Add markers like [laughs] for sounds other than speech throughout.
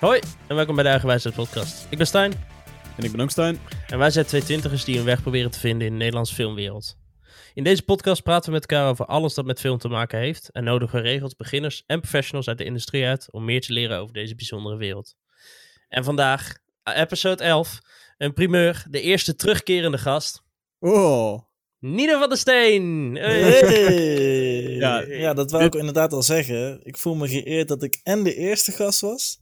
Hoi en welkom bij de Eigenwijsheid Podcast. Ik ben Stijn En ik ben ook Stijn. en wij zijn twee twintigers die een weg proberen te vinden in de Nederlandse filmwereld. In deze podcast praten we met elkaar over alles dat met film te maken heeft en nodigen we regels, beginners en professionals uit de industrie uit om meer te leren over deze bijzondere wereld. En vandaag, episode 11, een primeur, de eerste terugkerende gast, Oh. Nino van der Steen. Hey. Hey. Ja, Ja, dat wou ik inderdaad al zeggen. Ik voel me geëerd dat ik en de eerste gast was.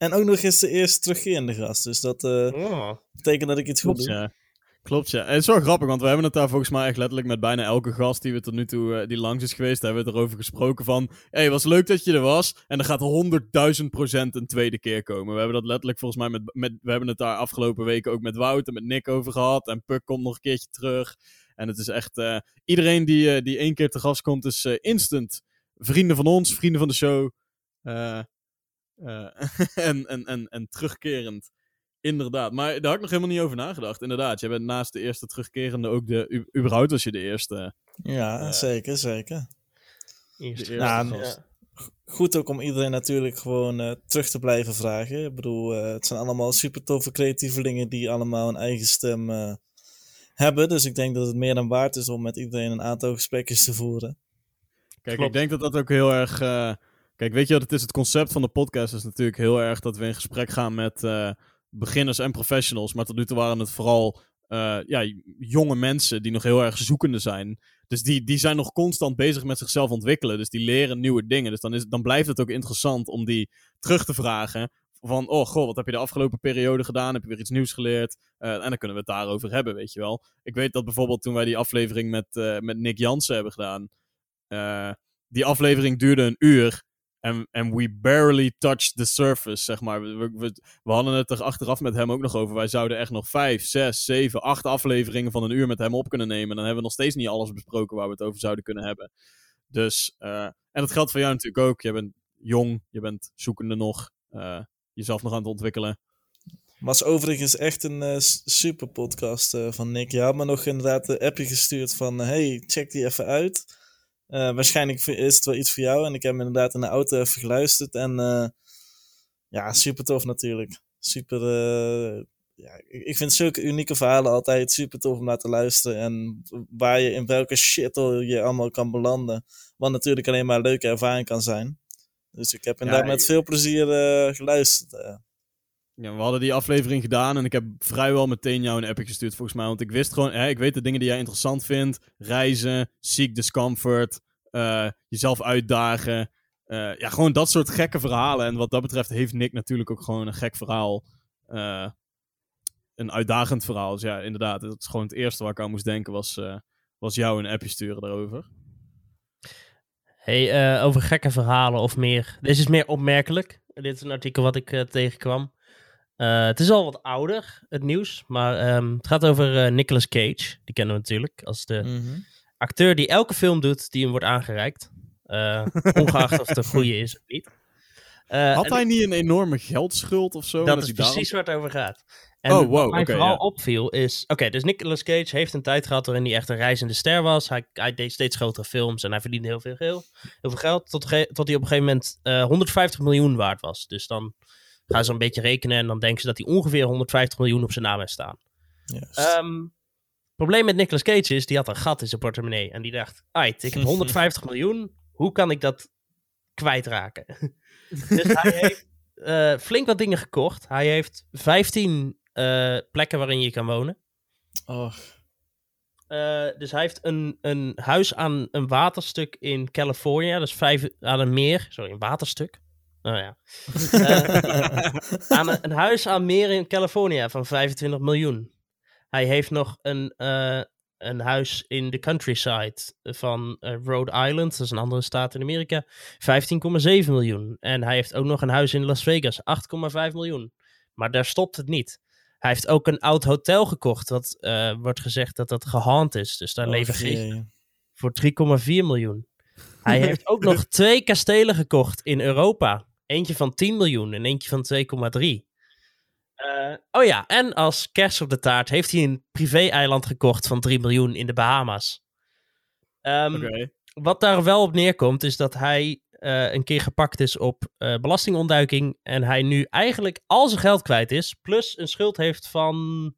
En ook nog eens de eerste terugkerende gast. Dus dat eh, Oh. betekent dat ik iets goed Klopt, doe. ja. Klopt, ja. En het is wel grappig, want we hebben het daar volgens mij echt letterlijk met bijna elke gast die we tot nu toe eh, die langs is geweest, hebben we het erover gesproken van, hé, hey, was leuk dat je er was. En er gaat honderdduizend procent een tweede keer komen. We hebben dat letterlijk volgens mij met, met, we hebben het daar afgelopen weken ook met Wout en met Nick over gehad. En Puk komt nog een keertje terug. En het is echt, eh, iedereen die, die één keer te gast komt is instant. Vrienden van ons, vrienden van de show. Eh, [laughs] en, en, en, en terugkerend. Inderdaad, maar daar had ik nog helemaal niet over nagedacht. Inderdaad, jij bent naast de eerste terugkerende ook de... überhaupt was je de eerste. Ja, Eh, zeker, zeker. Eerste De Ja, eerste en- gast. Goed ook om iedereen natuurlijk gewoon eh, terug te blijven vragen. Ik bedoel, eh, het zijn allemaal super toffe creatievelingen die allemaal een eigen stem eh, hebben. Dus ik denk dat het meer dan waard is om met iedereen een aantal gesprekjes te voeren. Kijk, Klopt. ik denk dat dat ook heel erg... Kijk, weet je wat het is? Het concept van de podcast is natuurlijk heel erg dat we in gesprek gaan met eh, beginners en professionals. Maar tot nu toe waren het vooral eh, ja, jonge mensen die nog heel erg zoekende zijn. Dus die, die zijn nog constant bezig met zichzelf ontwikkelen. Dus die leren nieuwe dingen. Dus dan, is, dan blijft het ook interessant om die terug te vragen. Van, oh god, wat heb je de afgelopen periode gedaan? Heb je weer iets nieuws geleerd? Eh, en dan kunnen we het daarover hebben, weet je wel. Ik weet dat bijvoorbeeld toen wij die aflevering met, met Nick Jansen hebben gedaan. die aflevering duurde een uur. En en we barely touched the surface, zeg maar. We, we, we- hadden het er achteraf met hem ook nog over. Wij zouden echt nog vijf, zes, zeven, acht afleveringen van een uur met hem op kunnen nemen. Dan hebben we nog steeds niet alles besproken waar we het over zouden kunnen hebben. Dus, eh, en dat geldt voor jou natuurlijk ook. Je bent jong, je bent zoekende nog. eh, jezelf nog aan het ontwikkelen. Was overigens echt een eh, super podcast van Nick. Had me nog inderdaad een appje gestuurd van... hey, check die even uit. Eh, waarschijnlijk is het wel iets voor jou. En ik heb hem inderdaad in de auto even geluisterd. En eh, ja, super tof natuurlijk. Super... eh, ja, ik vind zulke unieke verhalen altijd super tof om naar te luisteren. En waar je in welke shit je allemaal kan belanden. Wat natuurlijk alleen maar een leuke ervaring kan zijn. Dus ik heb inderdaad Ja, met veel plezier geluisterd. Ja, we hadden die aflevering gedaan en ik heb vrijwel meteen jou een appje gestuurd volgens mij. Want ik wist gewoon, hè, ik weet de dingen die jij interessant vindt. Reizen, seek discomfort, eh, jezelf uitdagen. Eh, ja, gewoon dat soort gekke verhalen. En wat dat betreft heeft Nick natuurlijk ook gewoon een gek verhaal. Eh, een uitdagend verhaal. Dus ja, inderdaad, dat is gewoon het eerste waar ik aan moest denken was, was jou een appje sturen daarover. Hey, over gekke verhalen of meer. Deze is meer opmerkelijk. Dit is een artikel wat ik tegenkwam. Eh, het is al wat ouder, het nieuws. Maar ehm, het gaat over eh, Nicolas Cage. Die kennen we natuurlijk als de Mhm. acteur die elke film doet die hem wordt aangereikt. Eh, [laughs] ongeacht of het een goede is of niet. Had hij niet een enorme geldschuld of zo? dat is daarom- precies waar het over gaat. En Oh, wow, wat mij vooral opviel is... Oké, dus Nicolas Cage heeft een tijd gehad waarin hij echt een reizende ster was. Hij, hij deed steeds grotere films en hij verdiende heel veel, heel, heel veel geld. Tot, tot hij op een gegeven moment eh, 150 miljoen waard was. Dus dan gaan ze een beetje rekenen en dan denken ze dat hij ongeveer 150 miljoen op zijn naam heeft staan. Ehm probleem met Nicolas Cage is, die had een gat in zijn portemonnee. En die dacht, ait, ik heb [laughs] 150 miljoen, hoe kan ik dat kwijtraken? [laughs] dus hij heeft eh, flink wat dingen gekocht. Hij heeft 15 eh, plekken waarin je kan wonen. Oh, Eh, dus hij heeft een, een huis aan een waterstuk in Californië. Dus vijf, aan een meer. Sorry, een waterstuk. Nou ja. [laughs] Eh, aan een, huis aan meer in Californië van 25 miljoen. Hij heeft nog een, eh, een huis in de countryside van eh, Rhode Island. Dat is een andere staat in Amerika. 15,7 miljoen. En hij heeft ook nog een huis in Las Vegas. 8,5 miljoen. Maar daar stopt het niet. Hij heeft ook een oud hotel gekocht. Wat wordt gezegd dat dat gehaand is. Dus daar leven och geesten voor 3,4 miljoen. Hij heeft ook nog [laughs] twee kastelen gekocht in Europa. Eentje van 10 miljoen en eentje van 2,3. Eh, oh ja, en als kers op de taart heeft hij een privé-eiland gekocht van 3 miljoen in de Bahama's. Ehm. Wat daar wel op neerkomt, is dat hij eh, een keer gepakt is op eh, belastingontduiking. En hij nu eigenlijk al zijn geld kwijt is. Plus een schuld heeft van.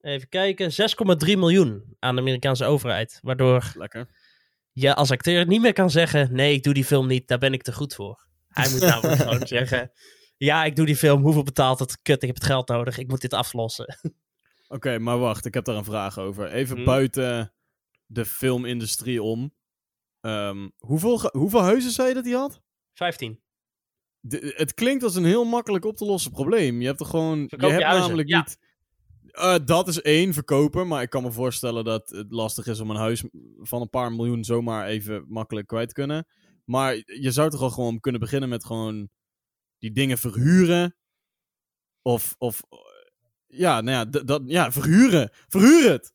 Even kijken. 6,3 miljoen aan de Amerikaanse overheid. Waardoor Lekker. je als acteur niet meer kan zeggen: nee, ik doe die film niet, daar ben ik te goed voor. Hij moet namelijk gewoon [laughs] zeggen: ja, ik doe die film, hoeveel betaalt het? Kut, ik heb het geld nodig, ik moet dit aflossen. [laughs] Oké, maar wacht, ik heb daar een vraag over. Even Hm. buiten de filmindustrie om. Ehm, hoeveel, hoeveel huizen zei je dat hij had? 15. De- het klinkt als een heel makkelijk op te lossen probleem. Je hebt er gewoon. Verkoop je je hebt namelijk ja. niet. Eh, dat is één, verkopen. Maar ik kan me voorstellen dat het lastig is om een huis van een paar miljoen zomaar even makkelijk kwijt te kunnen. Maar je zou toch al gewoon kunnen beginnen met gewoon die dingen verhuren. Of, of eh, ja, nou ja, dat, ja, verhuren. Verhuur het.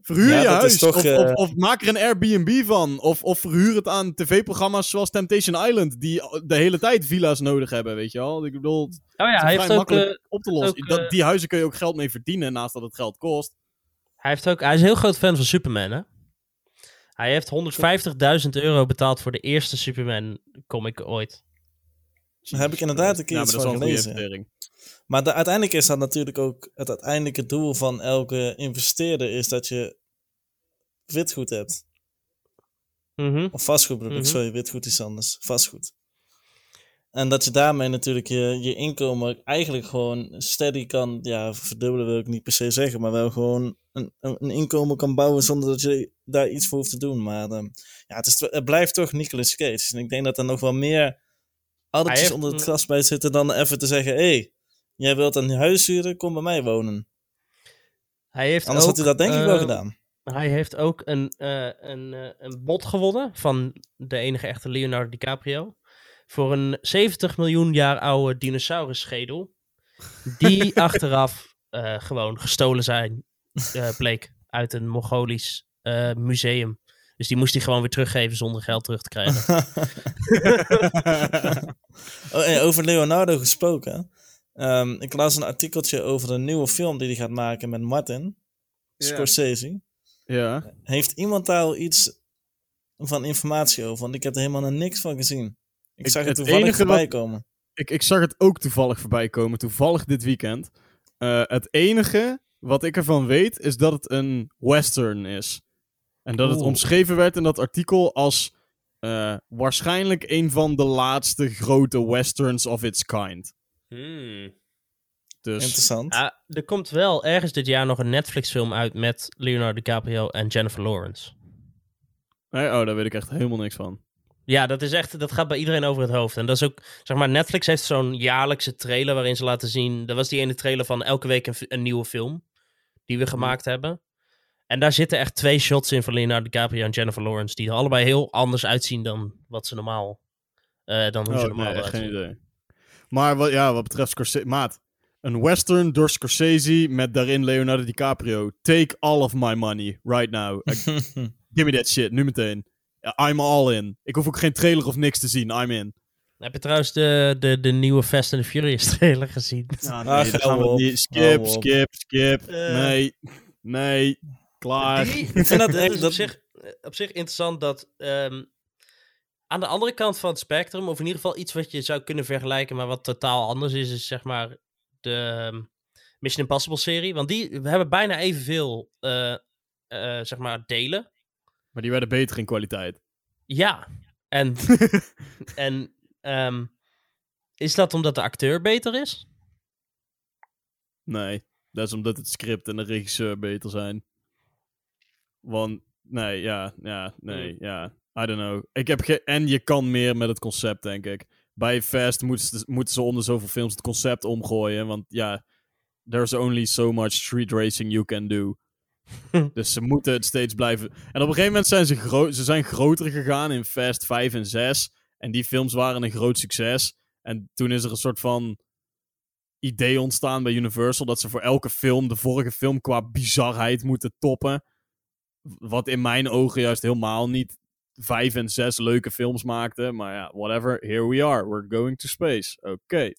Verhuur Ja, je huis. toch, of, eh, of, of maak er een Airbnb van. Of, of verhuur het aan tv-programma's zoals Temptation Island. Die de hele tijd villa's nodig hebben, weet je wel. Ik bedoel, het Oh ja, is hij heeft, vrij ook, makkelijk eh, op te lossen. ook, dat, die huizen kun je ook geld mee verdienen naast dat het geld kost. hij, heeft ook, hij is een heel groot fan van Superman, hè? Hij heeft 150.000 euro betaald voor de eerste Superman comic ooit. Daar heb ik inderdaad een keer ja, iets maar dat is van gelezen. investering. Maar de- uiteindelijk is dat natuurlijk ook het uiteindelijke doel van elke investeerder is dat je witgoed hebt. Mhm. Of vastgoed bedoel ik, Mhm. sorry, witgoed is anders. Vastgoed. En dat je daarmee natuurlijk je, je inkomen eigenlijk gewoon steady kan, ja, verdubbelen wil ik niet per se zeggen, maar wel gewoon een, een inkomen kan bouwen zonder dat je daar iets voor hoeft te doen. Maar ehm, ja, het, is, het blijft toch Nicolas Cage. En ik denk dat er nog wel meer addertjes heeft onder het gras bij zitten dan even te zeggen, hé, hey, jij wilt een huis huren, kom bij mij wonen. Hij heeft Anders ook, had hij dat denk ik wel eh, gedaan. Hij heeft ook een, eh, een, eh, een bod gewonnen van de enige echte Leonardo DiCaprio. Voor een 70 miljoen jaar oude dinosaurusschedel. Die [laughs] achteraf eh, gewoon gestolen zijn, eh, bleek uit een Mongolisch eh, museum. Dus die moest hij gewoon weer teruggeven zonder geld terug te krijgen. [laughs] Oh, over Leonardo gesproken. Ehm, ik las een artikeltje over een nieuwe film die hij gaat maken met Martin Scorsese. Ja. Heeft iemand daar al iets van informatie over? Want ik heb er helemaal niks van gezien. Ik, Ik- zag het het toevallig enige voorbij wat- komen. Ik, ik zag het ook toevallig voorbij komen. Toevallig dit weekend. Eh, het enige wat ik ervan weet is dat het een western is. En dat het Oeh. omschreven werd in dat artikel als eh, waarschijnlijk een van de laatste grote westerns of its kind. Dus Interessant. Ja, er komt wel ergens dit jaar nog een Netflix-film uit met Leonardo DiCaprio en Jennifer Lawrence. Nee, oh, daar weet ik echt helemaal niks van. Ja, dat is echt, dat gaat bij iedereen over het hoofd. En dat is ook, zeg maar, Netflix heeft zo'n jaarlijkse trailer waarin ze laten zien. Dat was die ene trailer van elke week een, nieuwe film die we gemaakt hebben. En daar zitten echt twee shots in van Leonardo DiCaprio en Jennifer Lawrence, die er allebei heel anders uitzien dan wat ze normaal, eh, dan hoe ze Oh, normaal nee, geen idee. Maar wat, ja, wat betreft Scorsese... Maat, een western door Scorsese met daarin Leonardo DiCaprio. Take all of my money right now. [laughs] Give me that shit, nu meteen. I'm all in. Ik hoef ook geen trailer of niks te zien, I'm in. Heb je trouwens de, de, de nieuwe Fast and the Furious trailer gezien? [laughs] Ja, Ah, nee, daar gaan we niet. Skip, skip, skip. Eh. nee, nee, klaar. Die, [laughs] Ik vind dat echt- is op, zich, op zich interessant dat ehm, aan de andere kant van het spectrum, of in ieder geval iets wat je zou kunnen vergelijken, maar wat totaal anders is, is zeg maar de ehm, Mission Impossible serie. Want die we hebben bijna evenveel, eh, eh, zeg maar, delen. Maar die werden beter in kwaliteit. Ja. En, [laughs] en ehm, is dat omdat de acteur beter is? Nee, dat is omdat het script en de regisseur beter zijn. Want, nee, ja, ja, nee, ja. I don't know. Ik heb ge en je kan meer met het concept, denk ik. Bij Fast moeten ze, moeten ze onder zoveel films het concept omgooien. Want ja, there's only so much street racing you can do. [laughs] dus ze moeten het steeds blijven. En op een gegeven moment zijn ze, ze zijn groter gegaan in Fast 5 en 6. En die films waren een groot succes. En toen is er een soort van idee ontstaan bij Universal dat ze voor elke film de vorige film qua bizarheid moeten toppen. Wat in mijn ogen juist helemaal niet vijf en zes leuke films maakte. Maar ja, whatever. Here we are. We're going to space. Oké.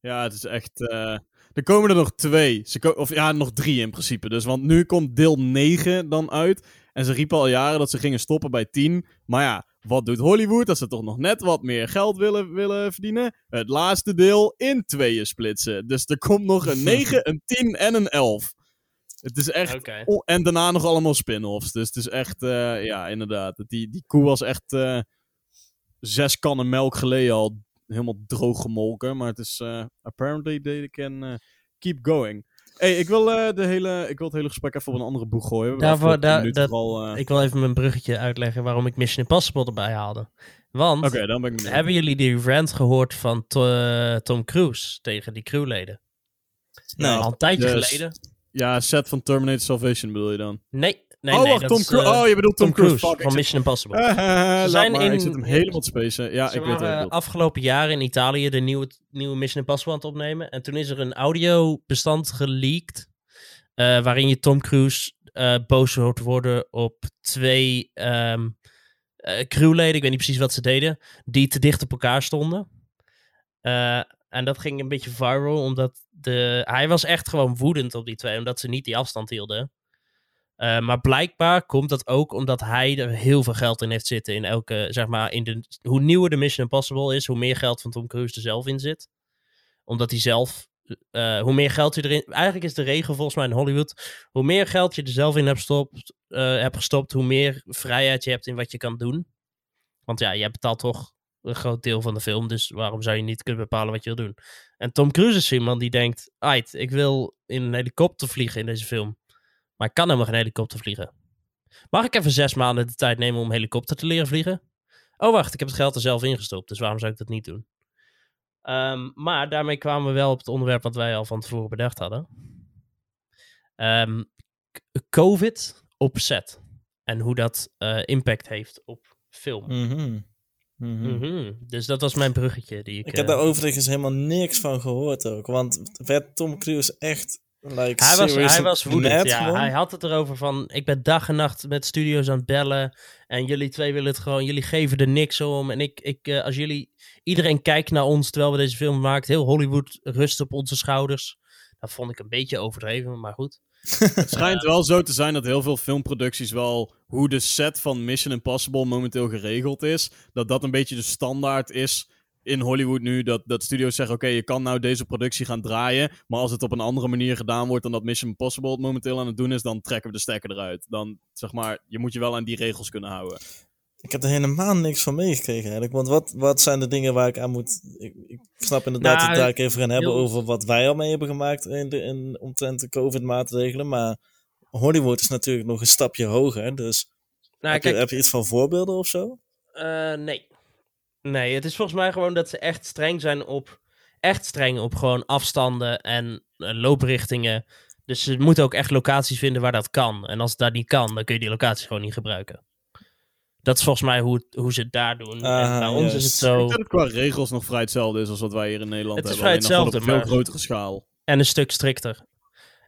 Ja, het is echt... eh, Er komen er nog twee. Ze of ja, nog drie in principe. Dus, want nu komt deel 9 dan uit. En ze riepen al jaren dat ze gingen stoppen bij 10. Maar ja, wat doet Hollywood als ze toch nog net wat meer geld willen, willen verdienen? Het laatste deel in tweeën splitsen. Dus er komt nog een [laughs] 9, een 10 en een 11. Het is echt. Oh, en daarna nog allemaal spin-offs. Dus het is echt. eh, ja, inderdaad. Die, die koe was echt. eh, zes kannen melk geleden al helemaal droog gemolken. Maar het is. eh, apparently they can eh, keep going. hey, ik, wil, eh, de hele, ik wil het hele gesprek even op een andere boeg gooien. Daarvoor- daar- dat- eh, Ik wil even mijn bruggetje uitleggen waarom ik Mission Impossible erbij haalde. Want, Oké, dan ben ik hebben jullie die rant gehoord van To- eh, Tom Cruise tegen die crewleden? Nee. Al een tijdje Dus- geleden. Ja, set van Terminator Salvation bedoel je dan? Nee, nee, oh, nee. wacht, dat Tom is, Cruise. eh, oh, je bedoelt Tom Cruise. Van Mission Impossible. [laughs] Laat zijn maar, in- ik zit hem helemaal te spacen. Ja, ik weet bedoelt. afgelopen jaar in Italië de nieuwe, nieuwe Mission Impossible aan het opnemen. En toen is er een audiobestand geleakt. eh, waarin je Tom Cruise boos hoort worden op twee eh, crewleden. Ik weet niet precies wat ze deden. Die te dicht op elkaar stonden. En dat ging een beetje viral. Omdat de, hij was echt gewoon woedend op die twee. Omdat ze niet die afstand hielden. Eh, maar blijkbaar komt dat ook omdat hij er heel veel geld in heeft zitten. In elke, zeg maar, in de, hoe nieuwer de Mission Impossible is, hoe meer geld van Tom Cruise er zelf in zit. Omdat hij zelf, eh, hoe meer geld je erin. Eigenlijk is de regel volgens mij in Hollywood. Hoe meer geld je er zelf in hebt, gestopt, eh, hebt gestopt, hoe meer vrijheid je hebt in wat je kan doen. Want ja, je betaalt toch een groot deel van de film. Dus waarom zou je niet kunnen bepalen wat je wil doen? En Tom Cruise is iemand die denkt: Ait, ik wil in een helikopter vliegen in deze film. Maar ik kan helemaal geen helikopter vliegen. Mag ik even zes maanden de tijd nemen om helikopter te leren vliegen? Oh, wacht, ik heb het geld er zelf ingestopt, dus waarom zou ik dat niet doen? Ehm, maar daarmee kwamen we wel op het onderwerp wat wij al van tevoren bedacht hadden. K- COVID op set. En hoe dat eh, impact heeft op film. Mhm. Mhm. Mhm. Dus dat was mijn bruggetje. Die ik, Ik heb eh, daar overigens helemaal niks van gehoord ook. Want werd Tom Cruise echt. Like, Hij was, hij was woedend, ja. gewoon? Hij had het erover van, ik ben dag en nacht met studio's aan het bellen. En jullie twee willen het gewoon, jullie geven er niks om. En ik, ik eh, als jullie, iedereen kijkt naar ons terwijl we deze film maken. Heel Hollywood rust op onze schouders. Dat vond ik een beetje overdreven, maar goed. [laughs] Het schijnt wel zo te zijn dat heel veel filmproducties wel hoe de set van Mission Impossible momenteel geregeld is, dat dat een beetje de standaard is in Hollywood nu, dat, dat studio's zeggen, oké, je kan nou deze productie gaan draaien, maar als het op een andere manier gedaan wordt dan dat Mission Impossible het momenteel aan het doen is, dan trekken we de stekker eruit. Dan, zeg maar, je moet je wel aan die regels kunnen houden. Ik heb er helemaal niks van meegekregen eigenlijk. Want wat, wat zijn de dingen waar ik aan moet... Ik, ik snap inderdaad Nou, dat we het daar even gaan hebben heel- over wat wij al mee hebben gemaakt in de, in, omtrent de COVID-maatregelen. Maar Hollywood is natuurlijk nog een stapje hoger. Dus Nou, heb, kijk, je, heb je iets van voorbeelden of zo? Eh, nee. Nee, het is volgens mij gewoon dat ze echt streng zijn op. Echt streng op gewoon afstanden en eh, looprichtingen. Dus ze moeten ook echt locaties vinden waar dat kan. En als het daar niet kan, dan kun je die locaties gewoon niet gebruiken. Dat is volgens mij hoe, hoe ze het daar doen. En bij ons is het zo. Ik denk dat het qua regels nog vrij hetzelfde is als wat wij hier in Nederland Het is hebben. vrij hetzelfde, op een veel maar- grotere schaal. En een stuk strikter.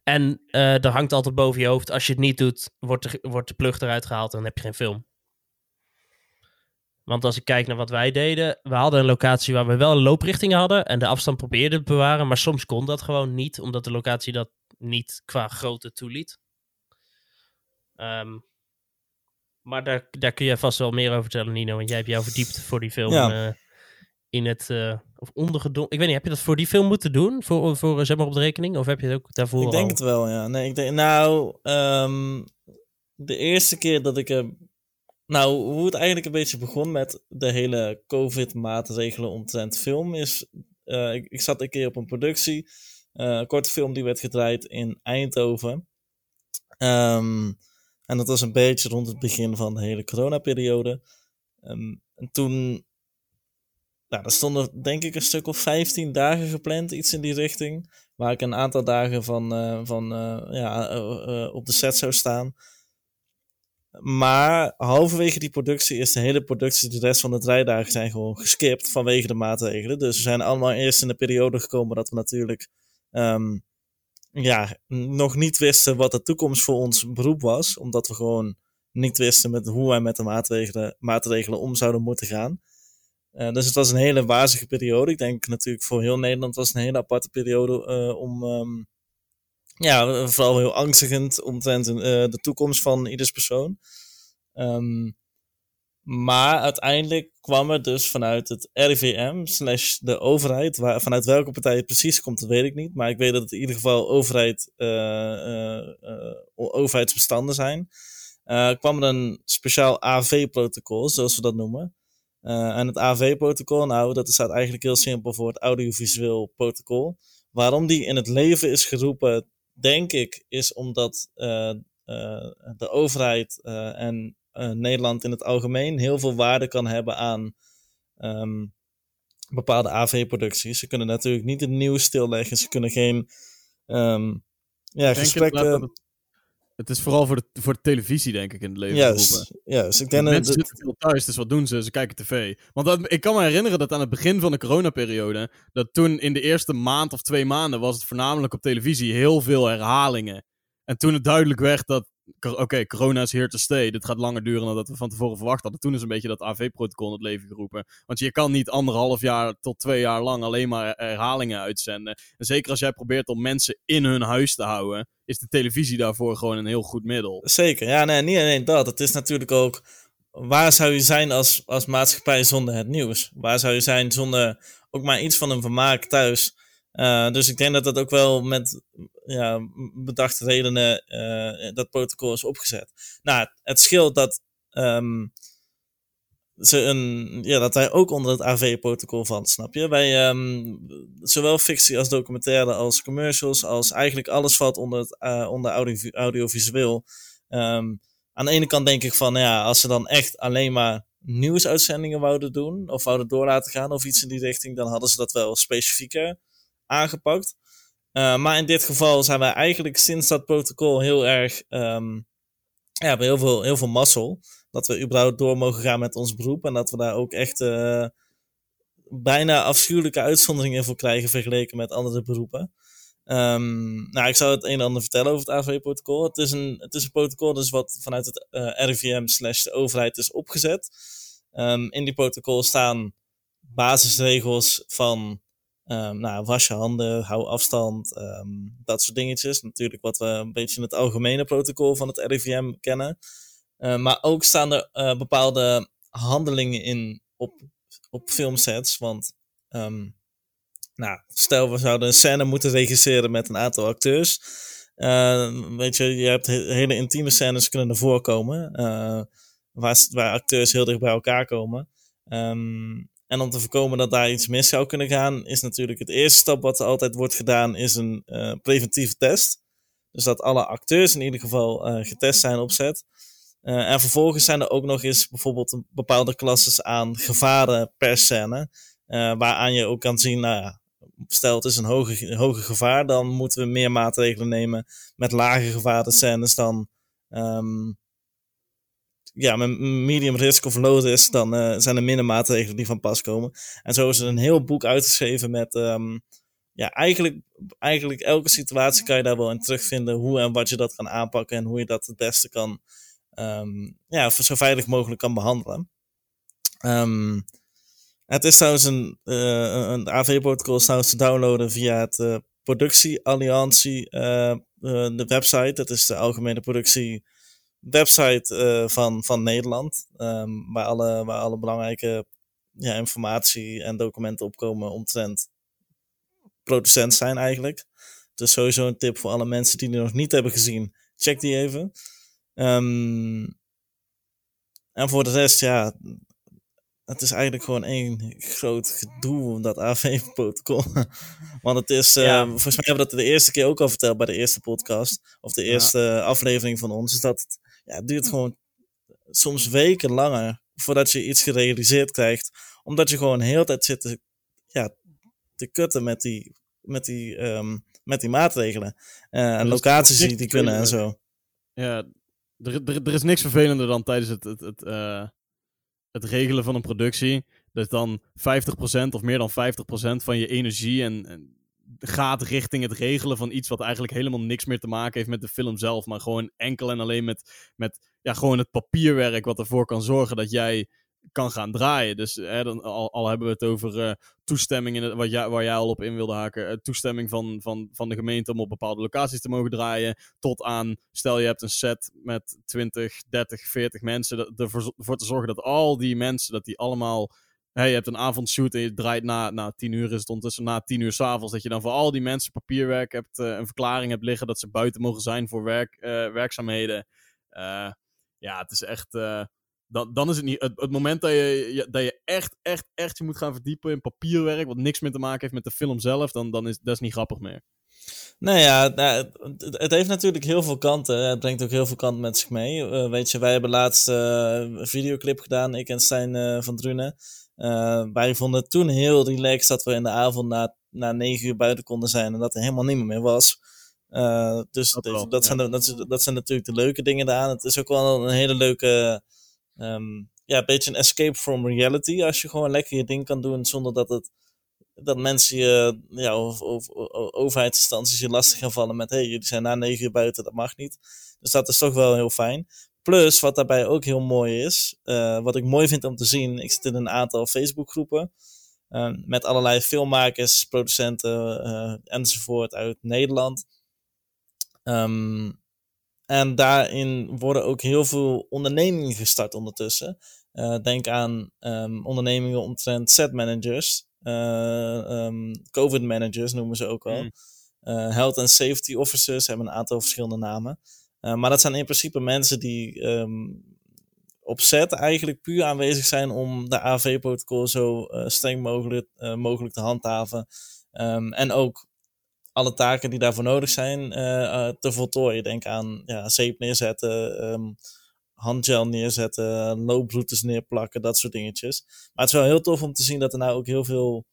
En eh er hangt altijd boven je hoofd. Als je het niet doet, wordt de, wordt de plug eruit gehaald en dan heb je geen film. Want als ik kijk naar wat wij deden, we hadden een locatie waar we wel een looprichting hadden en de afstand probeerden te bewaren, maar soms kon dat gewoon niet, omdat de locatie dat niet qua grootte toeliet. Ehm, maar daar, daar kun je vast wel meer over vertellen, Nino, want jij hebt jou verdiept voor die film Ja. eh, in het, eh of ondergedon. Ik weet niet, heb je dat voor die film moeten doen, voor, voor eh, zeg maar op de rekening, of heb je het ook daarvoor Ik denk al? het wel, ja. Nee, ik denk, nou, ehm, de eerste keer dat ik er. Nou, hoe het eigenlijk een beetje begon met de hele COVID-maatregelen omtrent film is. eh, ik, zat een keer op een productie. eh, een korte film die werd gedraaid in Eindhoven. Ehm, en dat was een beetje rond het begin van de hele coronaperiode. Ehm, en toen. Nou, er stonden denk ik een stuk of 15 dagen gepland, iets in die richting. Waar ik een aantal dagen van, eh, van ja, op de set zou staan. Maar halverwege die productie is de hele productie, de rest van de draaidagen zijn gewoon geskipt vanwege de maatregelen. Dus we zijn allemaal eerst in de periode gekomen dat we natuurlijk ehm, ja, nog niet wisten wat de toekomst voor ons beroep was. Omdat we gewoon niet wisten met hoe wij met de maatregelen, maatregelen om zouden moeten gaan. Eh, dus het was een hele wazige periode. Ik denk natuurlijk voor heel Nederland was het een hele aparte periode eh, om, ehm, ja, vooral heel angstigend omtrent uh, de toekomst van ieders persoon. Ehm, maar uiteindelijk kwam er dus vanuit het RIVM slash de overheid, waar, vanuit welke partij het precies komt, dat weet ik niet. Maar ik weet dat het in ieder geval overheid, uh, uh, overheidsbestanden zijn. kwam er een speciaal AV-protocol, zoals we dat noemen. en het AV-protocol, nou, dat staat eigenlijk heel simpel voor het audiovisueel protocol. Waarom die in het leven is geroepen, denk ik, is omdat de overheid en uh, Nederland in het algemeen heel veel waarde kan hebben aan ehm, bepaalde AV-producties. Ze kunnen natuurlijk niet het nieuws stilleggen, ze kunnen geen um, ja, gesprekken. Het, is vooral voor de, voor de televisie, denk ik, in het leven. Juist, juist. Ik denk mensen zitten veel thuis, dus wat doen ze? Ze kijken tv. Want dat, ik kan me herinneren dat aan het begin van de coronaperiode, dat toen in de eerste maand of twee maanden was het voornamelijk op televisie heel veel herhalingen. En toen het duidelijk werd dat oké, corona is here to stay. Dit gaat langer duren dan dat we van tevoren verwacht hadden. Toen is een beetje dat AV-protocol in het leven geroepen. Want je kan niet anderhalf jaar tot twee jaar lang alleen maar herhalingen uitzenden. En zeker als jij probeert om mensen in hun huis te houden, is de televisie daarvoor gewoon een heel goed middel. Zeker, ja, nee, niet alleen dat. Het is natuurlijk ook. Waar zou je zijn als, als maatschappij zonder het nieuws? Waar zou je zijn zonder ook maar iets van een vermaak thuis? Uh, dus ik denk dat dat ook wel met ja, bedachte redenen uh, dat protocol is opgezet. Nou, het scheelt dat, um, ze een, ja, dat wij ook onder het AV-protocol van, snap je? Wij, um, zowel fictie als documentaire als commercials, als eigenlijk alles valt onder, het, uh, onder audio, audiovisueel. Um, aan de ene kant denk ik van, ja, als ze dan echt alleen maar nieuwsuitzendingen wouden doen, of wouden door laten gaan, of iets in die richting, dan hadden ze dat wel specifieker aangepakt. Uh, maar in dit geval zijn wij eigenlijk sinds dat protocol heel erg. Um, ja, hebben heel veel, heel veel mazzel. Dat we überhaupt door mogen gaan met ons beroep. En dat we daar ook echt uh, bijna afschuwelijke uitzonderingen voor krijgen vergeleken met andere beroepen. Um, nou, ik zou het een en ander vertellen over het AV-protocol. Het, is een, het is een protocol dus wat vanuit het eh, RIVM slash de overheid is opgezet. Um, in die protocol staan basisregels van Um, nou, was je handen, hou afstand, um, dat soort dingetjes. Natuurlijk wat we een beetje in het algemene protocol van het RIVM kennen. Uh, maar ook staan er uh, bepaalde handelingen in op, op filmsets. Want nou, stel we zouden een scène moeten regisseren met een aantal acteurs. Weet je, je hebt hele intieme scènes kunnen voorkomen. waar, waar acteurs heel dicht bij elkaar komen. Um, en om te voorkomen dat daar iets mis zou kunnen gaan, is natuurlijk het eerste stap wat er altijd wordt gedaan, is een uh, preventieve test. Dus dat alle acteurs in ieder geval uh, getest zijn op set. Uh, en vervolgens zijn er ook nog eens bijvoorbeeld een bepaalde klasses aan gevaren per scène. waaraan je ook kan zien, nou ja, stel het is een hoge, hoge gevaar, dan moeten we meer maatregelen nemen. Met lage gevaren scènes dan um, ja, met medium risk of low risk, dan uh, zijn er minder maatregelen die van pas komen. En zo is er een heel boek uitgeschreven met, um, ja, eigenlijk, eigenlijk elke situatie kan je daar wel in terugvinden hoe en wat je dat kan aanpakken en hoe je dat het beste kan, um, ja, zo veilig mogelijk kan behandelen. Um, het is trouwens een, uh, een AV-protocol trouwens te downloaden via het uh, Productiealliantie, de website. Dat is de algemene productie website uh, van, van Nederland. Um, waar, alle, waar alle belangrijke ja, informatie en documenten opkomen omtrent producent zijn eigenlijk. Dus sowieso een tip voor alle mensen die die nog niet hebben gezien. Check die even. Um, en voor de rest, ja, het is eigenlijk gewoon één groot gedoe, dat AV-protocol. [laughs] Want het is, uh, volgens mij hebben we dat de eerste keer ook al verteld bij de eerste podcast. Of de eerste ja. aflevering van ons. Is dat het, ja, het duurt gewoon soms weken langer voordat je iets gerealiseerd krijgt. Omdat je gewoon heel tijd zit te, ja, te kutten met die, met die, um, met die maatregelen. Uh, en locaties die, die kunnen en zo. Ja, er, er, er is niks vervelender dan tijdens het, het, het, uh, het regelen van een productie. Dat dan 50% of meer dan 50% van je energie en, en gaat richting het regelen van iets wat eigenlijk helemaal niks meer te maken heeft met de film zelf. Maar gewoon enkel en alleen met, met ja, gewoon het papierwerk wat ervoor kan zorgen dat jij kan gaan draaien. Dus hè, dan, al, al hebben we het over uh, toestemming, in het, wat jij, waar jij al op in wilde haken, uh, toestemming van, van, van de gemeente om op bepaalde locaties te mogen draaien, tot aan, stel je hebt een set met 20, 30, 40 mensen, ervoor te zorgen dat al die mensen, dat die allemaal Hey, je hebt een avondshoot en je draait na, na tien uur, is het ondertussen na tien uur s'avonds, dat je dan voor al die mensen papierwerk hebt, uh, een verklaring hebt liggen dat ze buiten mogen zijn voor werk, uh, werkzaamheden. Uh, ja, het is echt, dan, dan is het niet, het, moment dat je, dat je echt, echt, echt je moet gaan verdiepen in papierwerk, wat niks meer te maken heeft met de film zelf, dan, dan is dat is niet grappig meer. Nou ja, het heeft natuurlijk heel veel kanten. Het brengt ook heel veel kanten met zich mee. weet je, wij hebben laatst een videoclip gedaan, ik en Stijn van Drunen. Uh, wij vonden het toen heel relaxed dat we in de avond na, na 9 uur buiten konden zijn en dat er helemaal niemand meer was. Uh, dus dat, dat, zijn de, dat, dat, zijn natuurlijk de leuke dingen daaraan. Het is ook wel een hele leuke, um, ja, beetje een escape from reality. Als je gewoon lekker je ding kan doen zonder dat het dat mensen je, ja, of, of, of overheidsinstanties je lastig gaan vallen met, hé, hey, jullie zijn na 9 uur buiten, dat mag niet. Dus dat is toch wel heel fijn. Plus, wat daarbij ook heel mooi is, uh, wat ik mooi vind om te zien, ik zit in een aantal Facebookgroepen uh, met allerlei filmmakers, producenten uh, enzovoort uit Nederland. Um, en daarin worden ook heel veel ondernemingen gestart ondertussen. denk aan um, ondernemingen omtrent set managers, um, COVID managers noemen ze ook al. Mm. health and safety officers hebben een aantal verschillende namen. Uh, maar dat zijn in principe mensen die um, op set eigenlijk puur aanwezig zijn om de AV-protocol zo uh, streng mogelijk, uh, mogelijk te handhaven. Um, en ook alle taken die daarvoor nodig zijn te voltooien. Denk aan ja, zeep neerzetten, um, handgel neerzetten, looproutes neerplakken, dat soort dingetjes. Maar het is wel heel tof om te zien dat er nou ook heel veel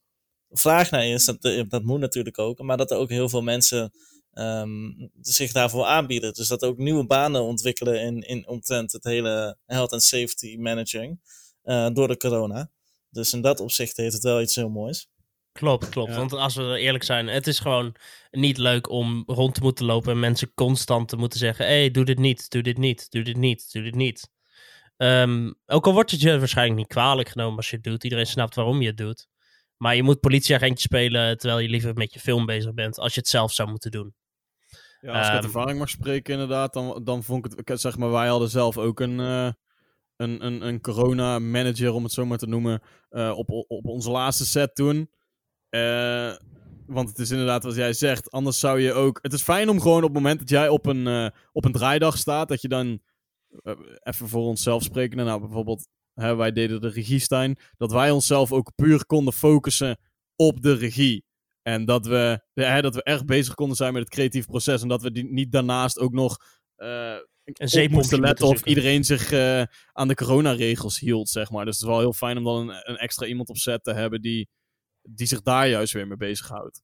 vraag naar is. Dat, dat moet natuurlijk ook. Maar dat er ook heel veel mensen um, zich daarvoor aanbieden. Dus dat ook nieuwe banen ontwikkelen in, in omtrent het hele health and safety managing uh, door de corona. Dus in dat opzicht heeft het wel iets heel moois. Klopt, klopt. Want als we eerlijk zijn, het is gewoon niet leuk om rond te moeten lopen en mensen constant te moeten zeggen: hé, hey, doe dit niet, doe dit niet, doe dit niet, doe dit niet. Um, ook al wordt het je waarschijnlijk niet kwalijk genomen als je het doet, iedereen snapt waarom je het doet. Maar je moet politieagentje spelen terwijl je liever met je film bezig bent als je het zelf zou moeten doen. Ja, als ik uit ehm, ervaring mag spreken, inderdaad, dan, dan vond ik het, zeg maar, wij hadden zelf ook een, uh, een, een, een corona-manager, om het zo maar te noemen, uh, op, op onze laatste set toen. Uh, want het is inderdaad wat jij zegt, anders zou je ook... Het is fijn om gewoon op het moment dat jij op een, op een draaidag staat, dat je dan, even voor onszelf spreken, nou bijvoorbeeld, hè, wij deden de regiestijn, dat wij onszelf ook puur konden focussen op de regie. En dat we, ja, dat we echt bezig konden zijn met het creatief proces. En dat we die, niet daarnaast ook nog uh, een moesten letten of iedereen zich uh, aan de coronaregels hield, zeg maar. Dus het is wel heel fijn om dan een, een, extra iemand op set te hebben die, die zich daar juist weer mee bezighoudt.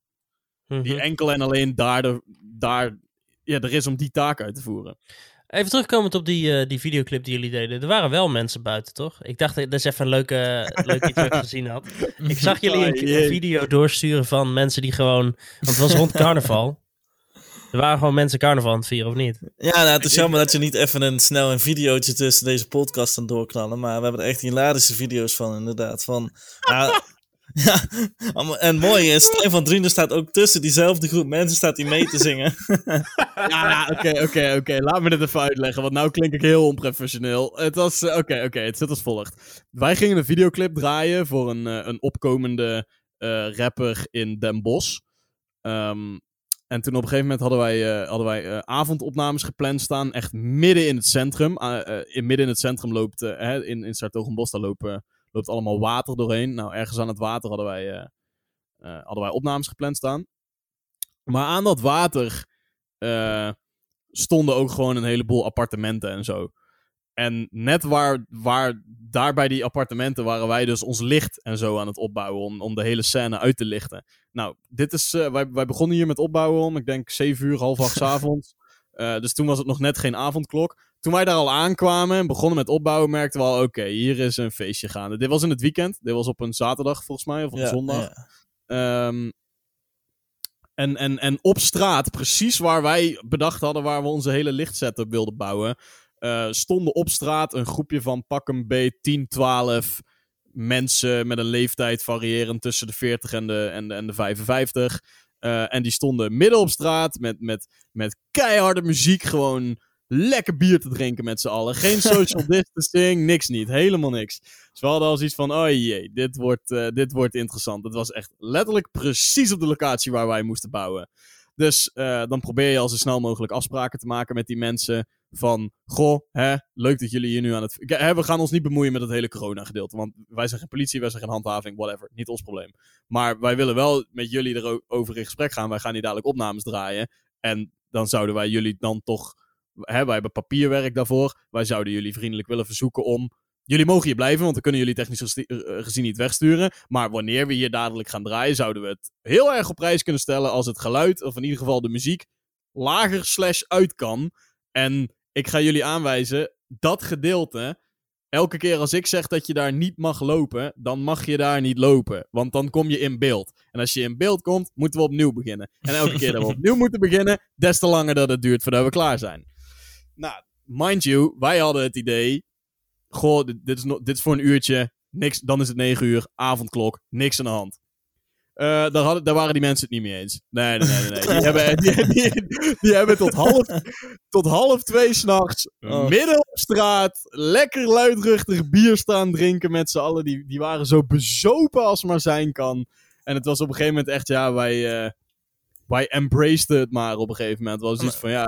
Mm Die enkel en alleen daar, de, daar ja, er is om die taak uit te voeren. Even terugkomend op die, uh, die videoclip die jullie deden. Er waren wel mensen buiten, toch? Ik dacht dat is even een leuke, leuk iets wat ik gezien had. [laughs] Ik zag jullie een, video doorsturen van mensen die gewoon... Want het was rond carnaval. Er waren gewoon mensen carnaval aan het vieren, of niet? Ja, nou, het is jammer dat je niet even een, snel een videootje tussen deze podcast aan doorknallen. Maar we hebben er echt hilarische video's van, inderdaad. Van, nou, Ja, en mooi is, Stijn van Drunen staat ook tussen diezelfde groep mensen staat hij mee te zingen. [laughs] ja, oké, oké, oké. Laat me dit even uitleggen, want nou klink ik heel onprofessioneel. Het was, eh, oké, oké, het zit als volgt. Wij gingen een videoclip draaien voor een, uh, een opkomende uh, rapper in Den Bosch. Um, en toen op een gegeven moment hadden wij, hadden wij avondopnames gepland staan. Echt midden in het centrum. Uh, in, midden in het centrum loopt, in, in Sartogenbos, daar lopen loopt allemaal water doorheen. Nou, ergens aan het water hadden wij, uh, uh, hadden wij opnames gepland staan. Maar aan dat water uh, stonden ook gewoon een heleboel appartementen en zo. En net waar, waar daar bij die appartementen waren wij dus ons licht en zo aan het opbouwen om, om de hele scène uit te lichten. Nou, dit is, wij, wij begonnen hier met opbouwen om, ik denk 7 uur, half acht [laughs] avonds. Uh, dus toen was het nog net geen avondklok. Toen wij daar al aankwamen en begonnen met opbouwen, merkten we al: oké, hier is een feestje gaande. Dit was in het weekend. Dit was op een zaterdag volgens mij, of op een zondag. Ja. Um, en, en, en op straat, precies waar wij bedacht hadden waar we onze hele lichtsetup wilden bouwen, eh, stonden op straat een groepje van pak een B 10, 12 mensen met een leeftijd variërend tussen de 40 en de, en de, en de 55. Eh, en die stonden midden op straat met, met, met keiharde muziek gewoon lekker bier te drinken met z'n allen. Geen [laughs] social distancing, niks niet. Helemaal niks. Dus we hadden al zoiets van, oh jee, dit wordt, eh, dit wordt interessant. Het was echt letterlijk precies op de locatie waar wij moesten bouwen. Dus uh, dan probeer je al zo snel mogelijk afspraken te maken met die mensen. Van, goh, hè, leuk dat jullie hier nu aan het... Hè, we gaan ons niet bemoeien met het hele corona-gedeelte. Want wij zijn geen politie, wij zijn geen handhaving, whatever. Niet ons probleem. Maar wij willen wel met jullie erover in gesprek gaan. Wij gaan hier dadelijk opnames draaien. En dan zouden wij jullie dan toch... Hè, wij hebben papierwerk daarvoor. Wij zouden jullie vriendelijk willen verzoeken om Jullie mogen hier blijven, want dan kunnen jullie technisch gezien niet wegsturen. Maar wanneer we hier dadelijk gaan draaien, zouden we het heel erg op prijs kunnen stellen als het geluid, of in ieder geval de muziek, lager slash uit kan. En ik ga jullie aanwijzen, dat gedeelte, elke keer als ik zeg dat je daar niet mag lopen, dan mag je daar niet lopen. Want dan kom je in beeld. En als je in beeld komt, moeten we opnieuw beginnen. En elke keer dat we [laughs] opnieuw moeten beginnen, des te langer dat het duurt voordat we klaar zijn. Nou, mind you, wij hadden het idee, goh, dit, dit, is dit is voor een uurtje, niks, dan is het negen uur, avondklok, niks aan de hand. Uh, daar, hadden, daar waren die mensen het niet mee eens. Nee, nee, nee. nee. Die, hebben, die, die, die, hebben tot half, tot half twee s'nachts oh. midden op straat lekker luidruchtig bier staan drinken met z'n allen. Die, die waren zo bezopen als maar zijn kan. En het was op een gegeven moment echt, ja, wij, uh, wij embraced het maar op een gegeven moment. Het was iets van, ja...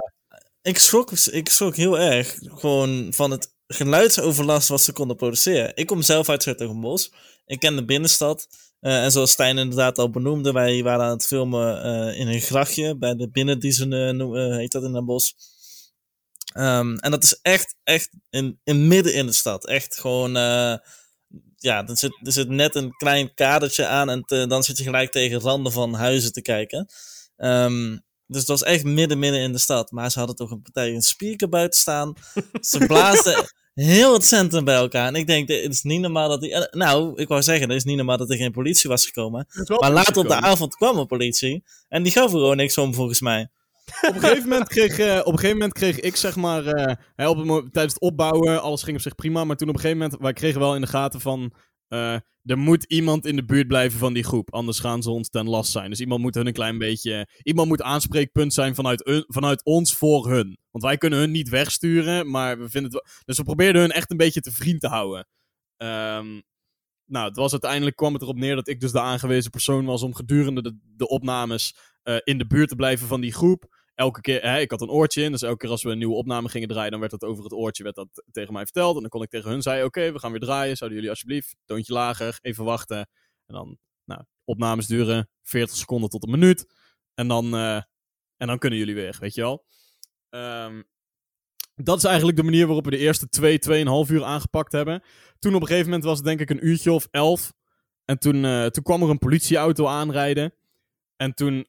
Ik schrok, ik schrok heel erg gewoon van het geluidsoverlast wat ze konden produceren. Ik kom zelf uit Zertogenbos. Ik ken de binnenstad. Uh, en zoals Stijn inderdaad al benoemde, wij waren aan het filmen uh, in een grachtje bij de binnendiezen, uh, heet dat in Den bos. Um, en dat is echt, echt in, midden in de stad. Echt gewoon, ja, er zit, er zit net een klein kadertje aan en dan zit je gelijk tegen randen van huizen te kijken. Um, dus het was echt midden, midden in de stad. Maar ze hadden toch een partij een speaker buiten staan. Ze blaasden heel het centrum bij elkaar. En ik denk, het is niet normaal dat die... Eh, nou, ik wou zeggen, het is niet normaal dat er geen politie was gekomen. Maar later op de avond kwam er politie. En die gaf er gewoon niks om, volgens mij. op, een gegeven moment kreeg, uh, op een gegeven moment kreeg ik, zeg maar, uh, op het, tijdens het opbouwen, alles ging op zich prima. Maar toen op een gegeven moment, wij kregen wel in de gaten van, uh, er moet iemand in de buurt blijven van die groep. Anders gaan ze ons ten last zijn. Dus iemand moet hun een klein beetje. Iemand moet aanspreekpunt zijn vanuit, vanuit ons voor hun. Want wij kunnen hun niet wegsturen. Maar we vinden het. Dus we probeerden hun echt een beetje te vriend te houden. Um, nou, het was uiteindelijk kwam het erop neer dat ik dus de aangewezen persoon was om gedurende de, de opnames uh, in de buurt te blijven van die groep elke keer, hè, ik had een oortje in, dus elke keer als we een nieuwe opname gingen draaien, dan werd dat over het oortje werd dat tegen mij verteld. En dan kon ik tegen hun zeggen, oké, we gaan weer draaien, zouden jullie alsjeblieft, toontje lager, even wachten. En dan, nou, opnames duren 40 seconden tot een minuut. En dan, uh, en dan kunnen jullie weer, weet je wel. Um, dat is eigenlijk de manier waarop we de eerste 2, twee, 2,5 uur aangepakt hebben. Toen op een gegeven moment was het denk ik een uurtje of elf. En toen, uh, toen kwam er een politieauto aanrijden. En toen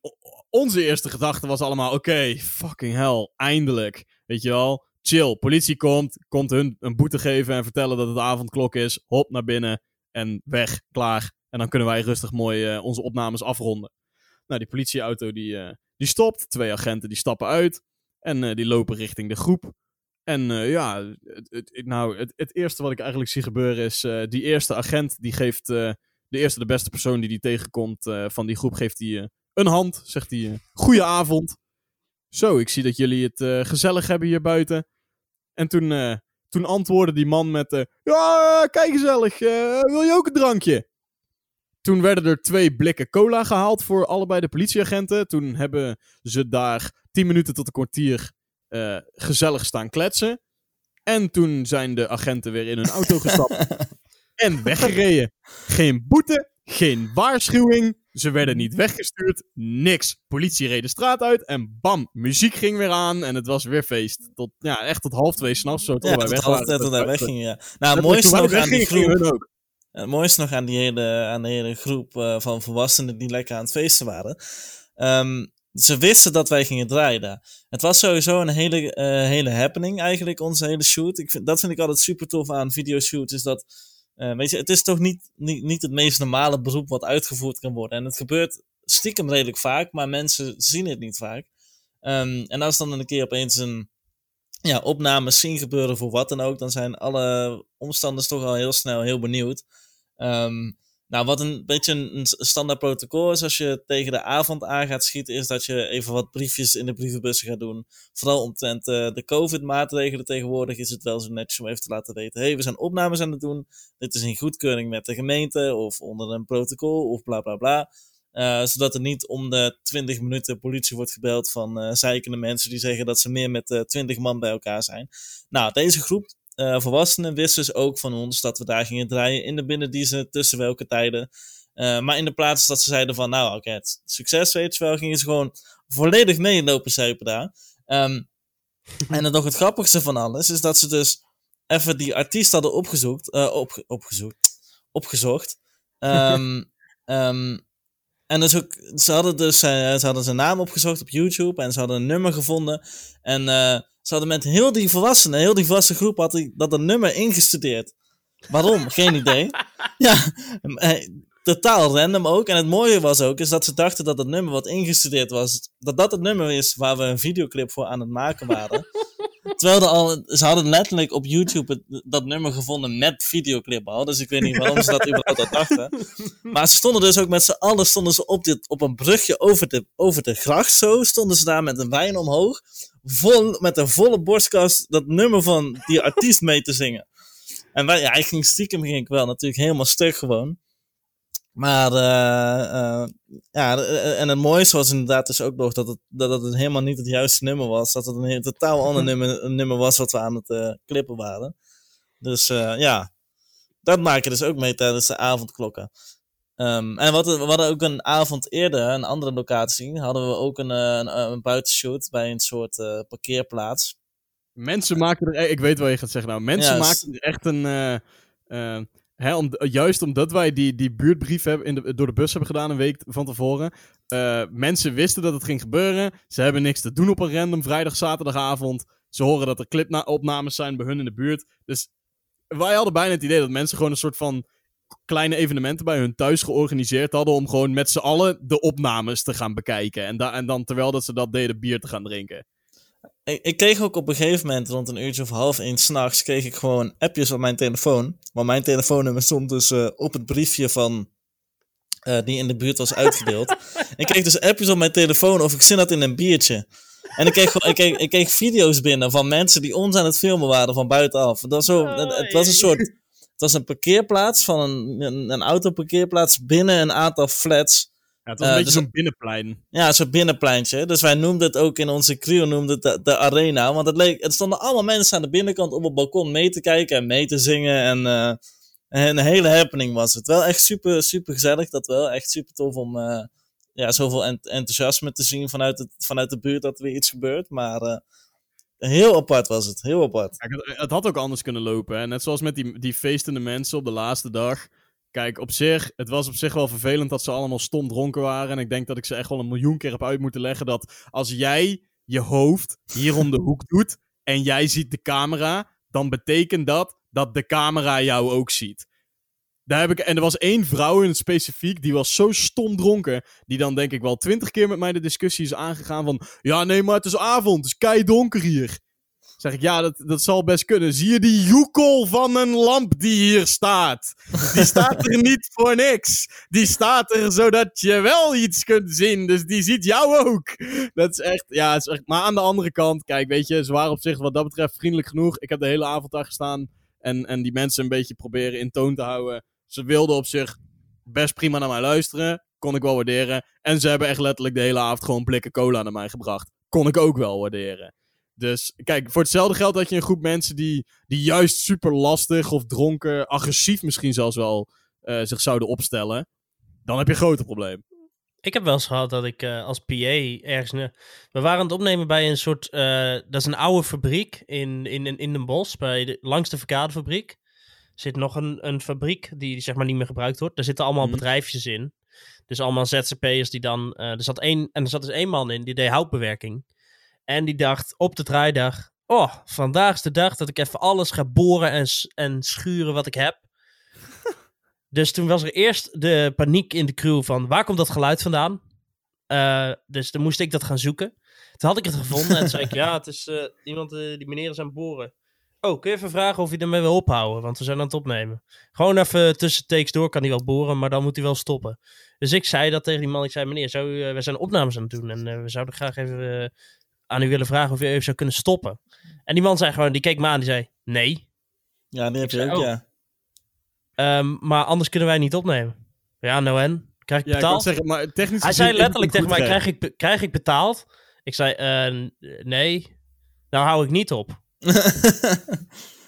onze eerste gedachte was allemaal: oké, fucking hell, eindelijk. Weet je wel, chill. Politie komt, komt hun een boete geven en vertellen dat het avondklok is. Hop naar binnen en weg, klaar. En dan kunnen wij rustig mooi uh, onze opnames afronden. Nou, die politieauto die, uh, die stopt. Twee agenten die stappen uit. En uh, die lopen richting de groep. En ja, het, het, nou, het, het, eerste wat ik eigenlijk zie gebeuren is... die eerste agent die geeft... de eerste, de beste persoon die die tegenkomt van die groep... geeft die een hand, zegt hij. Uh, Goedenavond. Zo, ik zie dat jullie het uh, gezellig hebben hier buiten. En toen, uh, toen antwoordde die man met... Ja, kijk gezellig. wil je ook een drankje? Toen werden er twee blikken cola gehaald voor allebei de politieagenten. Toen hebben ze daar tien minuten tot een kwartier gezellig staan kletsen. En toen zijn de agenten weer in hun auto gestapt. [laughs] en weggereden. Geen boete, geen waarschuwing. Ze werden niet weggestuurd. Niks. Politie reed de straat uit. En bam, muziek ging weer aan. En het was weer feest. Tot, ja, echt tot half twee s'nachts. Zo tot ja, wij weg half waren. Tot wij weggingen, ja. Nou, het mooiste nog aan die groep... Het mooiste nog aan, die hele, aan de hele groep uh, van volwassenen die lekker aan het feesten waren. Um, ze wisten dat wij gingen draaien. Het was sowieso een hele, uh, hele happening eigenlijk, onze hele shoot. Ik vind, dat vind ik altijd super tof aan videoshoots. Is dat uh, weet je, het is toch niet, niet, niet het meest normale beroep wat uitgevoerd kan worden. En het gebeurt stiekem redelijk vaak, maar mensen zien het niet vaak. Um, en als dan een keer opeens een, ja, opnames zien gebeuren voor wat dan ook, dan zijn alle omstanders toch al heel snel heel benieuwd. Ehm, nou, wat een beetje een, standaard protocol is als je tegen de avond aan gaat schieten, is dat je even wat briefjes in de brievenbussen gaat doen. Vooral omtrent uh, de COVID-maatregelen tegenwoordig is het wel zo netjes om even te laten weten: hey, we zijn opnames aan het doen. Dit is in goedkeuring met de gemeente of onder een protocol of bla bla bla. Uh, zodat er niet om de 20 minuten politie wordt gebeld van uh, zeikende mensen die zeggen dat ze meer met uh, 20 man bij elkaar zijn. Nou, deze groep uh, volwassenen wisten dus ook van ons dat we daar gingen draaien in de binnendiezen tussen welke tijden. Uh, maar in de plaats dat ze zeiden van, nou oké, okay, succes weet je wel, gingen ze gewoon volledig meelopen zuipen daar. Um, [laughs] en dan nog het grappigste van alles is dat ze dus even die artiest hadden opgezocht, uh, [laughs] op, opgezocht, opgezocht. Um, um, en dus ook, ze hadden dus ze hadden zijn naam opgezocht op YouTube en ze hadden een nummer gevonden. En ze hadden met heel die volwassenen, heel die volwassen groep, had ik dat een nummer ingestudeerd. Waarom? [laughs] Geen idee. Ja, eh, totaal random ook. En het mooie was ook, is dat ze dachten dat het nummer wat ingestudeerd was, dat dat het nummer is waar we een videoclip voor aan het maken waren. [laughs] Terwijl al, ze hadden letterlijk op YouTube dat nummer gevonden met videoclip al. Dus ik weet niet waarom ze dat überhaupt al dachten. Maar ze stonden dus ook met z'n allen stonden ze op, dit, op een brugje over de, over de gracht zo. Stonden ze daar met een wijn omhoog. Vol, met een volle borstkast dat nummer van die artiest mee te zingen. En ja, ik ging stiekem ging ik wel natuurlijk helemaal stuk gewoon. Maar uh, uh, ja, en het mooiste was inderdaad dus ook nog dat het, dat het helemaal niet het juiste nummer was. Dat het een heel, totaal ander [laughs] nummer, een nummer was wat we aan het uh, klippen waren. Dus ja, dat maak je dus ook mee tijdens de avondklokken. Um, en wat, we hadden ook een avond eerder, een andere locatie, hadden we ook een, een, een buitenshoot bij een soort parkeerplaats. Mensen maken er, ik weet wat je gaat zeggen nou, mensen maken er echt een Hè, om, juist omdat wij die, die buurtbrief hebben in de, door de bus hebben gedaan een week van tevoren. Uh, mensen wisten dat het ging gebeuren. Ze hebben niks te doen op een random vrijdag, zaterdagavond. Ze horen dat er clipopnames zijn bij hun in de buurt. Dus wij hadden bijna het idee dat mensen gewoon een soort van kleine evenementen bij hun thuis georganiseerd hadden. Om gewoon met z'n allen de opnames te gaan bekijken. En, en dan terwijl dat ze dat deden, bier te gaan drinken. Ik, ik, kreeg ook op een gegeven moment, rond een uurtje of half één s'nachts, kreeg ik gewoon appjes op mijn telefoon. Maar mijn telefoonnummer stond dus uh, op het briefje van uh, die in de buurt was uitgedeeld. [laughs] ik kreeg dus appjes op mijn telefoon of ik zin had in een biertje. En ik kreeg, ik, kreeg, ik kreeg video's binnen van mensen die ons aan het filmen waren van buitenaf. Dat was zo, het, het was een soort. Het was een parkeerplaats van een, een, een autoparkeerplaats binnen een aantal flats. Ja, het was een uh, beetje dus zo'n binnenplein. Ja, zo'n binnenpleintje. Dus wij noemden het ook in onze crew noemden het de, de, arena. Want het, leek, het stonden allemaal mensen aan de binnenkant op het balkon mee te kijken en mee te zingen. En uh, een hele happening was het. Wel echt super, super gezellig. Dat wel. Echt super tof om uh, ja, zoveel enthousiasme te zien vanuit, het, vanuit de buurt dat er weer iets gebeurt. Maar heel apart was het. Heel apart. Ja, het, het, had ook anders kunnen lopen. Hè? Net zoals met die, die feestende mensen op de laatste dag. Kijk, op zich, het was op zich wel vervelend dat ze allemaal stom dronken waren. En ik denk dat ik ze echt wel een miljoen keer heb uit moeten leggen dat als jij je hoofd hier om de hoek doet en jij ziet de camera, dan betekent dat dat de camera jou ook ziet. Daar heb ik, en er was één vrouw in het specifiek, die was zo stom dronken, die dan denk ik wel twintig keer met mij de discussie is aangegaan van, ja nee, maar het is avond, het is kei donker hier. Zeg ik, ja, dat, dat zal best kunnen. Zie je die joekel van een lamp die hier staat? Die staat er niet voor niks. Die staat er zodat je wel iets kunt zien. Dus die ziet jou ook. Dat is echt, ja, is echt. Maar aan de andere kant, kijk, weet je, waren op zich wat dat betreft vriendelijk genoeg. Ik heb de hele avond daar gestaan en, en die mensen een beetje proberen in toon te houden. Ze wilden op zich best prima naar mij luisteren. Kon ik wel waarderen. En ze hebben echt letterlijk de hele avond gewoon blikken cola naar mij gebracht. Kon ik ook wel waarderen. Dus kijk, voor hetzelfde geld had je een groep mensen die, die juist super lastig of dronken, agressief misschien zelfs wel uh, zich zouden opstellen. Dan heb je een groter probleem. Ik heb wel eens gehad dat ik uh, als PA ergens... Ne we waren aan het opnemen bij een soort... Uh, dat is een oude fabriek in, in, in, in Den Bosch, bij de, langs de verkadefabriek. Er zit nog een, een fabriek die, die zeg maar niet meer gebruikt wordt. Daar zitten allemaal mm bedrijfjes in. Dus allemaal ZZP'ers die dan... er zat één, en er zat dus één man in, die deed houtbewerking. En die dacht op de draaidag: Oh, vandaag is de dag dat ik even alles ga boren en, en schuren wat ik heb. [laughs] dus toen was er eerst de paniek in de crew van waar komt dat geluid vandaan? Uh, dus dan moest ik dat gaan zoeken. Toen had ik het gevonden en toen zei ik, [laughs] ja, het is eh, iemand, eh, die meneer is aan het boren. Oh, kun je even vragen of hij ermee wil ophouden? Want we zijn aan het opnemen. Gewoon even tussen takes door kan hij wel boren, maar dan moet hij wel stoppen. Dus ik zei dat tegen die man. Ik zei, meneer, zou u, eh, we zijn opnames aan het doen. En eh, we zouden graag even eh, aan u willen vragen of u even zou kunnen stoppen. En die man zei gewoon, die keek me aan, die zei, nee. Ja, die heb je ook, oh. ja. Ehm, maar anders kunnen wij niet opnemen. Ja, nou en? Krijg ik Ja, ik betaald? zeggen, maar technisch Hij gezien zei letterlijk tegen mij, krijg ik, krijg ik betaald? Ik zei, eh, n- nee. Nou hou ik niet op. [laughs]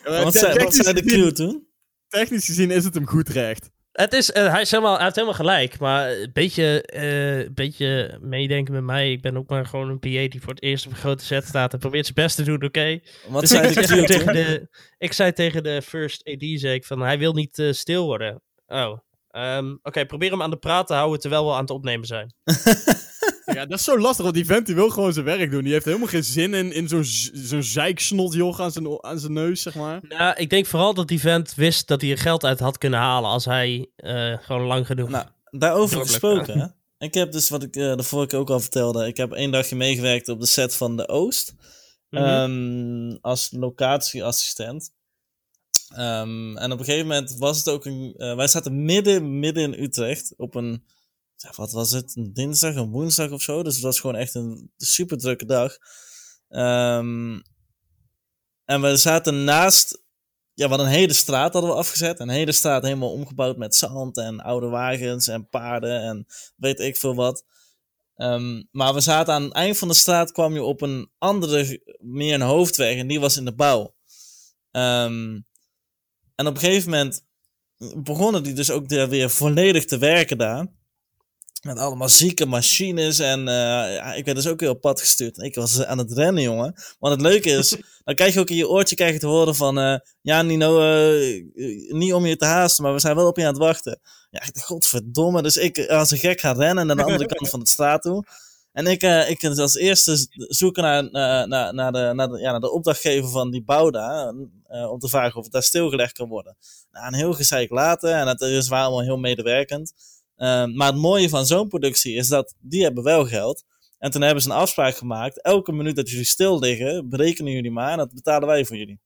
wat, zei, wat zei de crew toen? Technisch gezien is het hem goed recht. Het is, eh, hij, is helemaal, hij heeft helemaal gelijk, maar een beetje, eh, beetje meedenken met mij. Ik ben ook maar gewoon een PA die voor het eerst op een grote set staat en probeert zijn best te doen, oké? Wat Dus zei ik, zei [laughs] tegen de, ik zei tegen de first AD, zei ik van, hij wil niet eh, stil worden. Oh, ehm, oké, probeer hem aan de praat te houden terwijl we aan het opnemen zijn. [laughs] [laughs] Ja, dat is zo lastig, want die vent die wil gewoon zijn werk doen. Die heeft helemaal geen zin in, in zo'n zo'n zeiksnotjoch aan zijn, aan zijn neus, zeg maar. Nou, ik denk vooral dat die vent wist dat hij er geld uit had kunnen halen als hij eh, gewoon lang genoeg... Nou, daarover gesproken, hè? [laughs] Ik heb dus, wat ik eh, de vorige keer ook al vertelde, ik heb één dagje meegewerkt op de set van de Oost. Mhm. ehm, als locatieassistent. Ehm, en op een gegeven moment was het ook een. eh, wij zaten midden, midden in Utrecht op een. Wat was het? Een dinsdag, een woensdag of zo. Dus het was gewoon echt een super drukke dag. Ehm, en we zaten naast. Ja, hadden een hele straat hadden we afgezet. Een hele straat helemaal omgebouwd met zand en oude wagens en paarden en weet ik veel wat. Ehm, maar we zaten aan het eind van de straat, kwam je op een andere, meer een hoofdweg en die was in de bouw. Ehm, en op een gegeven moment begonnen die dus ook weer volledig te werken daar. Met allemaal zieke machines en ja, ik werd dus ook weer op pad gestuurd. Ik was aan het rennen, jongen. Want het leuke is, [laughs] dan krijg je ook in je oortje krijg je te horen van... eh, ja, Nino, eh, niet om je te haasten, maar we zijn wel op je aan het wachten. Ja, godverdomme. Dus ik als een gek ga rennen naar de andere kant van de straat toe. En ik, ik als eerste zoeken naar, naar, naar, naar, de, naar, de, ja, naar de opdrachtgever van die bouw daar. om te vragen of het daar stilgelegd kan worden. Nou, een heel gezeik later. En het is waar allemaal heel medewerkend. Eh, maar het mooie van zo'n productie is dat die hebben wel geld. En toen hebben ze een afspraak gemaakt. Elke minuut dat jullie stil liggen, berekenen jullie maar. En dat betalen wij voor jullie.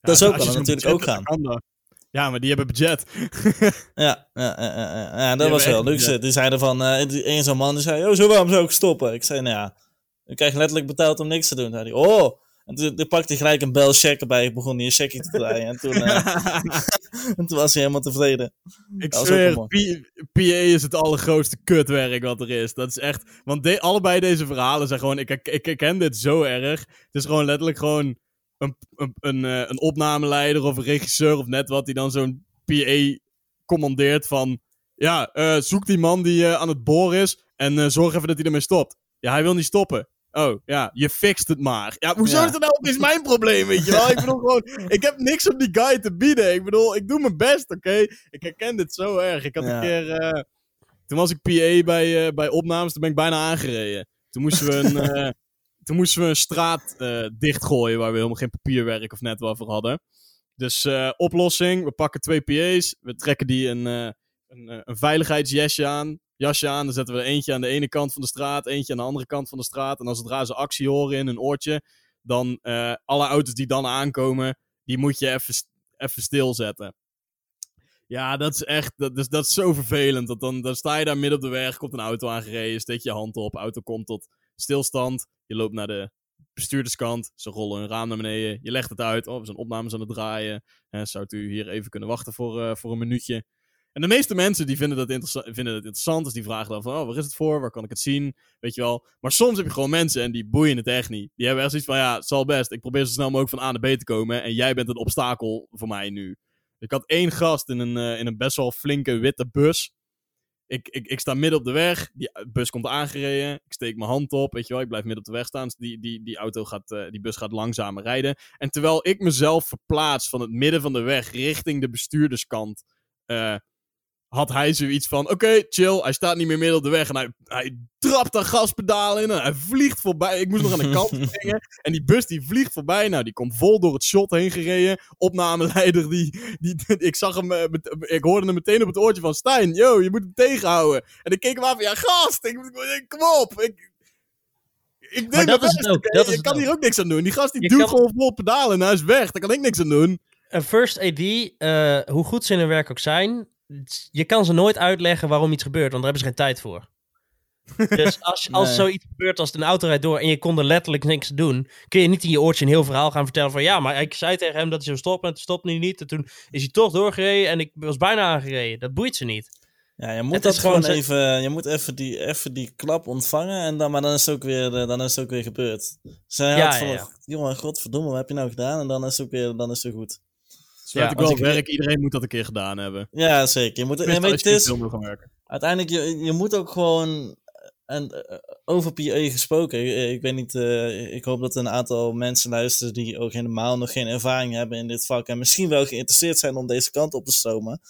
Dat is ook als je wel natuurlijk ook dat. Ja, maar die hebben budget. [laughs] Ja, ja, ja, ja, dat was wel echt- Die, zeiden van, eh een zo'n man die zei, oh, zo waarom zou ik stoppen? Ik zei, nou ja, ik krijg letterlijk betaald om niks te doen. Zei hij, oh, en toen, toen pakte hij gelijk een bel check erbij. Ik begon hij een checkje te draaien. En toen, eh, en [laughs] [laughs] toen was hij helemaal tevreden. Ik zweer, PA is het allergrootste kutwerk wat er is. Dat is echt... Want de- allebei deze verhalen zijn gewoon... Ik, ik, ik herken dit zo erg. Het is gewoon letterlijk gewoon een, een, een, eh, een opnameleider of een regisseur of net wat... die dan zo'n PA commandeert van... Ja, eh, zoek die man die eh, aan het boren is en eh, zorg even dat hij ermee stopt. Ja, hij wil niet stoppen. Oh, ja, je fixt het maar. Ja, hoezo Ja. is dat nou opeens mijn probleem, weet je wel? Ik bedoel gewoon, ik heb niks op die guy te bieden. Ik bedoel, ik doe mijn best, oké? Ik herken dit zo erg. Ik had Ja. een keer, eh, toen was ik PA bij, eh, bij opnames, toen ben ik bijna aangereden. Toen moesten we een, [laughs] eh, toen moesten we een straat dichtgooien waar we helemaal geen papierwerk of net wat voor hadden. Dus oplossing, we pakken twee PA's, we trekken die een, een, een veiligheidsjasje aan. Jasje aan, dan zetten we er eentje aan de ene kant van de straat, eentje aan de andere kant van de straat. En als zodra ze actie horen in een oortje, dan eh, alle auto's die dan aankomen, die moet je even, even stilzetten. Ja, dat is echt, dat is, dat is zo vervelend. Dat dan, dan sta je daar midden op de weg, komt een auto aangereden, steek je hand op, auto komt tot stilstand. Je loopt naar de bestuurderskant, ze rollen hun raam naar beneden, je legt het uit. Oh, we zijn opnames aan het draaien. Zou u hier even kunnen wachten voor, eh, voor een minuutje? En de meeste mensen die vinden dat, vinden dat interessant, dus die vragen dan van, oh, waar is het voor? Waar kan ik het zien? Weet je wel. Maar soms heb je gewoon mensen en die boeien het echt niet. Die hebben echt zoiets van, ja, het zal best. Ik probeer zo snel mogelijk van A naar B te komen en jij bent een obstakel voor mij nu. Ik had één gast in een, eh, in een best wel flinke witte bus. Ik, ik, ik sta midden op de weg. Die bus komt aangereden. Ik steek mijn hand op. Weet je wel, ik blijf midden op de weg staan. Dus die, die, die, auto gaat, eh, die bus gaat langzamer rijden. En terwijl ik mezelf verplaats van het midden van de weg richting de bestuurderskant. eh, had hij zoiets van: Oké, chill. Hij staat niet meer midden op de weg. En hij, hij trapt daar gaspedaal in. En hij vliegt voorbij. Ik moest nog aan de kant [laughs] springen. En die bus die vliegt voorbij. Nou, die komt vol door het shot heen gereden. Opnameleider, die, die, [laughs] ik zag hem, eh, met- ik hoorde hem meteen op het oortje van Stijn. Yo, je moet hem tegenhouden. En ik keek hem aan van, ja, gast, ik, ik- kom op. Ik, Ik Maar denk dat is ook, dat is Ik kan ook. hier ook niks aan doen. Die gast die Je duwt kan- gewoon vol pedalen en hij is weg. Daar kan ik niks aan doen. Een first AD, eh, hoe goed ze in hun werk ook zijn, je kan ze nooit uitleggen waarom iets gebeurt, want daar hebben ze geen tijd voor. [laughs] Dus als, als Nee. zoiets gebeurt als een auto rijdt door en je kon er letterlijk niks doen, kun je niet in je oortje een heel verhaal gaan vertellen van ja, maar ik zei tegen hem dat hij zou stoppen en toen stopte hij niet. En toen is hij toch doorgereden en ik was bijna aangereden. Dat boeit ze niet. Ja, je moet Het dat gewoon even, je moet even die, even die klap ontvangen en dan, maar dan is het ook weer, eh, dan is het ook weer gebeurd. Zij Ja, had ja, van, ja. jongen, godverdomme, wat heb je nou gedaan? En dan is het ook weer, dan is het goed. Ja, ik als wel, ik- werk, iedereen moet dat een keer gedaan hebben. Ja, zeker. Je moet, en Tenminste, weet als je, je het is, gaan werken. uiteindelijk, je, je moet ook gewoon, en eh, over PA gesproken, ik, ik weet niet, eh, ik hoop dat een aantal mensen luisteren die ook helemaal nog geen ervaring hebben in dit vak en misschien wel geïnteresseerd zijn om deze kant op te stromen.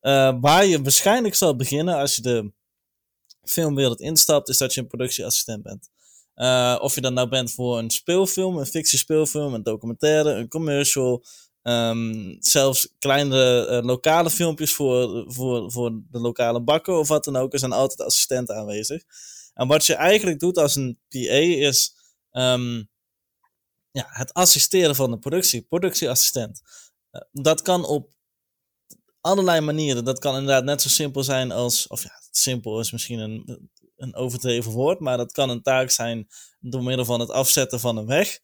Eh, waar je waarschijnlijk zal beginnen als je de filmwereld instapt, is dat je een productieassistent bent. Eh, of je dat nou bent voor een speelfilm, een fictiespeelfilm, een documentaire, een commercial. Ehm, zelfs kleine eh, lokale filmpjes voor, voor, voor de lokale bakker of wat dan ook. Er zijn altijd assistenten aanwezig. En wat je eigenlijk doet als een PA is ehm, ja, het assisteren van de productie, productieassistent. Eh, dat kan op allerlei manieren. Dat kan inderdaad net zo simpel zijn als, of ja, simpel is misschien een, een overdreven woord, maar dat kan een taak zijn door middel van het afzetten van een weg.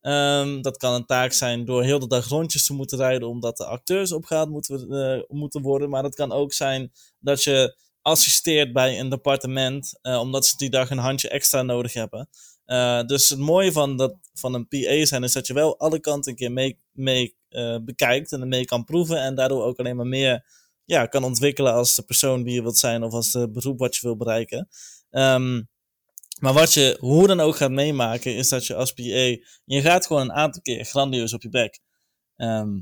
Ehm, dat kan een taak zijn door heel de dag rondjes te moeten rijden omdat de acteurs opgehaald moeten, eh, moeten worden. Maar dat kan ook zijn dat je assisteert bij een departement eh, omdat ze die dag een handje extra nodig hebben. Eh, dus het mooie van, dat, van een PA zijn is dat je wel alle kanten een keer mee, mee bekijkt en mee kan proeven. En daardoor ook alleen maar meer ja, kan ontwikkelen als de persoon die je wilt zijn of als de beroep wat je wil bereiken. Ehm, maar wat je hoe dan ook gaat meemaken, is dat je als PA, je gaat gewoon een aantal keer grandioos op je bek. Ehm,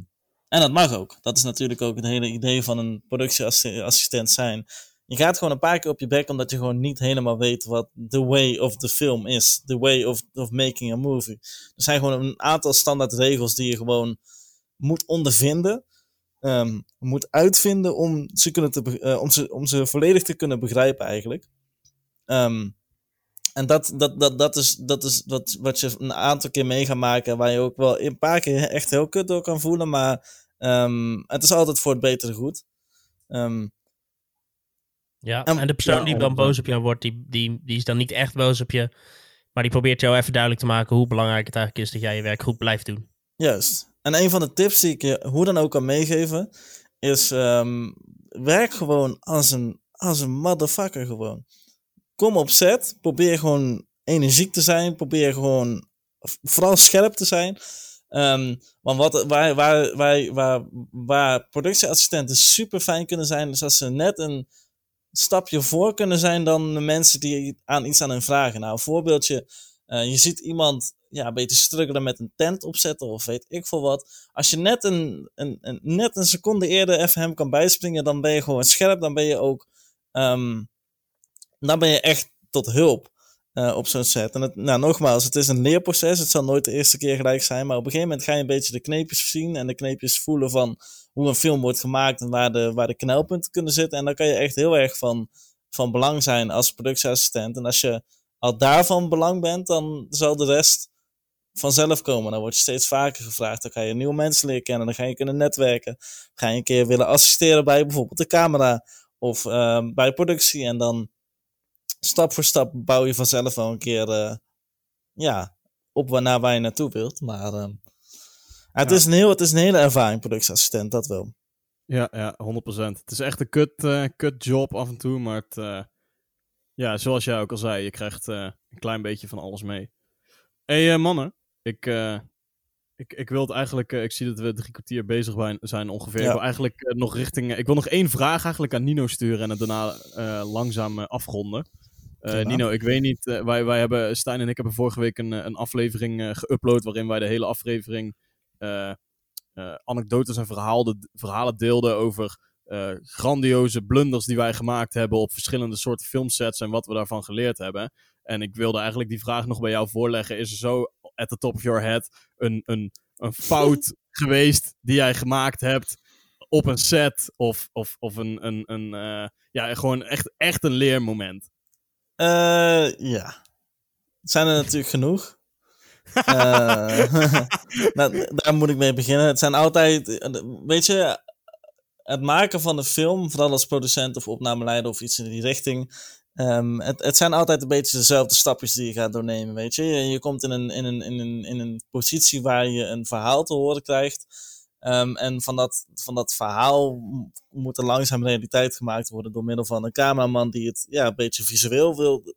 en dat mag ook. Dat is natuurlijk ook het hele idee van een productieassistent zijn. Je gaat gewoon een paar keer op je bek, omdat je gewoon niet helemaal weet wat the way of the film is. The way of, of making a movie. Er zijn gewoon een aantal standaard regels die je gewoon moet ondervinden. ehm, moet uitvinden om ze, kunnen te, eh, om, ze, om ze volledig te kunnen begrijpen eigenlijk. Ehm, en dat, dat, dat, dat is, dat is wat, wat je een aantal keer mee gaat maken. Waar je ook wel een paar keer echt heel kut door kan voelen. Maar ehm, het is altijd voor het betere goed. Ehm, Ja, En- en de persoon die dan boos op jou wordt, die, die, die is dan niet echt boos op je. Maar die probeert jou even duidelijk te maken hoe belangrijk het eigenlijk is dat jij je werk goed blijft doen. Juist. En een van de tips die ik je hoe dan ook kan meegeven, is ehm, werk gewoon als een, als een motherfucker gewoon. Kom op set, probeer gewoon energiek te zijn, probeer gewoon vooral scherp te zijn. Ehm, want wat, waar, waar, waar, waar, waar productieassistenten super fijn kunnen zijn, is als ze net een stapje voor kunnen zijn dan de mensen die aan iets aan hun vragen. Nou, een voorbeeldje. eh, je ziet iemand ja, een beetje struggelen met een tent opzetten of weet ik veel wat. Als je net een, een, een, net een seconde eerder even hem kan bijspringen, dan ben je gewoon scherp. Dan ben je ook, ehm, dan ben je echt tot hulp eh, op zo'n set. En het, nou, nogmaals, het is een leerproces. Het zal nooit de eerste keer gelijk zijn. Maar op een gegeven moment ga je een beetje de kneepjes zien en de kneepjes voelen van hoe een film wordt gemaakt en waar de, waar de knelpunten kunnen zitten. En dan kan je echt heel erg van, van belang zijn als productieassistent. En als je al daarvan belang bent, dan zal de rest vanzelf komen. Dan word je steeds vaker gevraagd. Dan ga je nieuwe mensen leren kennen. Dan ga je kunnen netwerken. Ga je een keer willen assisteren bij bijvoorbeeld de camera of ehm, bij productie. En dan stap voor stap bouw je vanzelf wel een keer eh, ja, op waarnaar waar je naartoe wilt. Maar ehm, het, Ja. is een heel, het is een hele ervaring, productieassistent, dat wel. Ja, ja, 100%. Het is echt een kut, eh, kut job af en toe, maar het, eh, ja, zoals jij ook al zei, je krijgt een klein beetje van alles mee. Hé hey, mannen, ik, ik, ik wil het eigenlijk, ik zie dat we drie kwartier bezig zijn, ongeveer. Ja. Ik wil eigenlijk nog richting, ik wil nog één vraag eigenlijk aan Nino sturen en het daarna langzaam afronden. Prima. Nino, ik weet niet, eh, wij, wij hebben, Stijn en ik hebben vorige week een, eh, een aflevering geüpload waarin wij de hele aflevering anekdotes en verhalen, verhalen deelden over grandioze blunders die wij gemaakt hebben op verschillende soorten filmsets en wat we daarvan geleerd hebben. En ik wilde eigenlijk die vraag nog bij jou voorleggen. Is er zo, at the top of your head, een, een, een fout [laughs] geweest die jij gemaakt hebt op een set? Of, of, of een, een, een ja, gewoon echt, echt een leermoment? Eh, ja. zijn er natuurlijk genoeg. [laughs] Eh, [laughs] nou, daar moet ik mee beginnen. Het zijn altijd, weet je, het maken van een film, vooral als producent of opnameleider of iets in die richting. Um, het, het zijn altijd een beetje dezelfde stapjes die je gaat doornemen, weet je. Je, je komt in een, in, een, in, een, in een positie waar je een verhaal te horen krijgt. Um, en van dat, van dat verhaal moet er langzaam realiteit gemaakt worden door middel van een cameraman die het ja, een beetje visueel wil,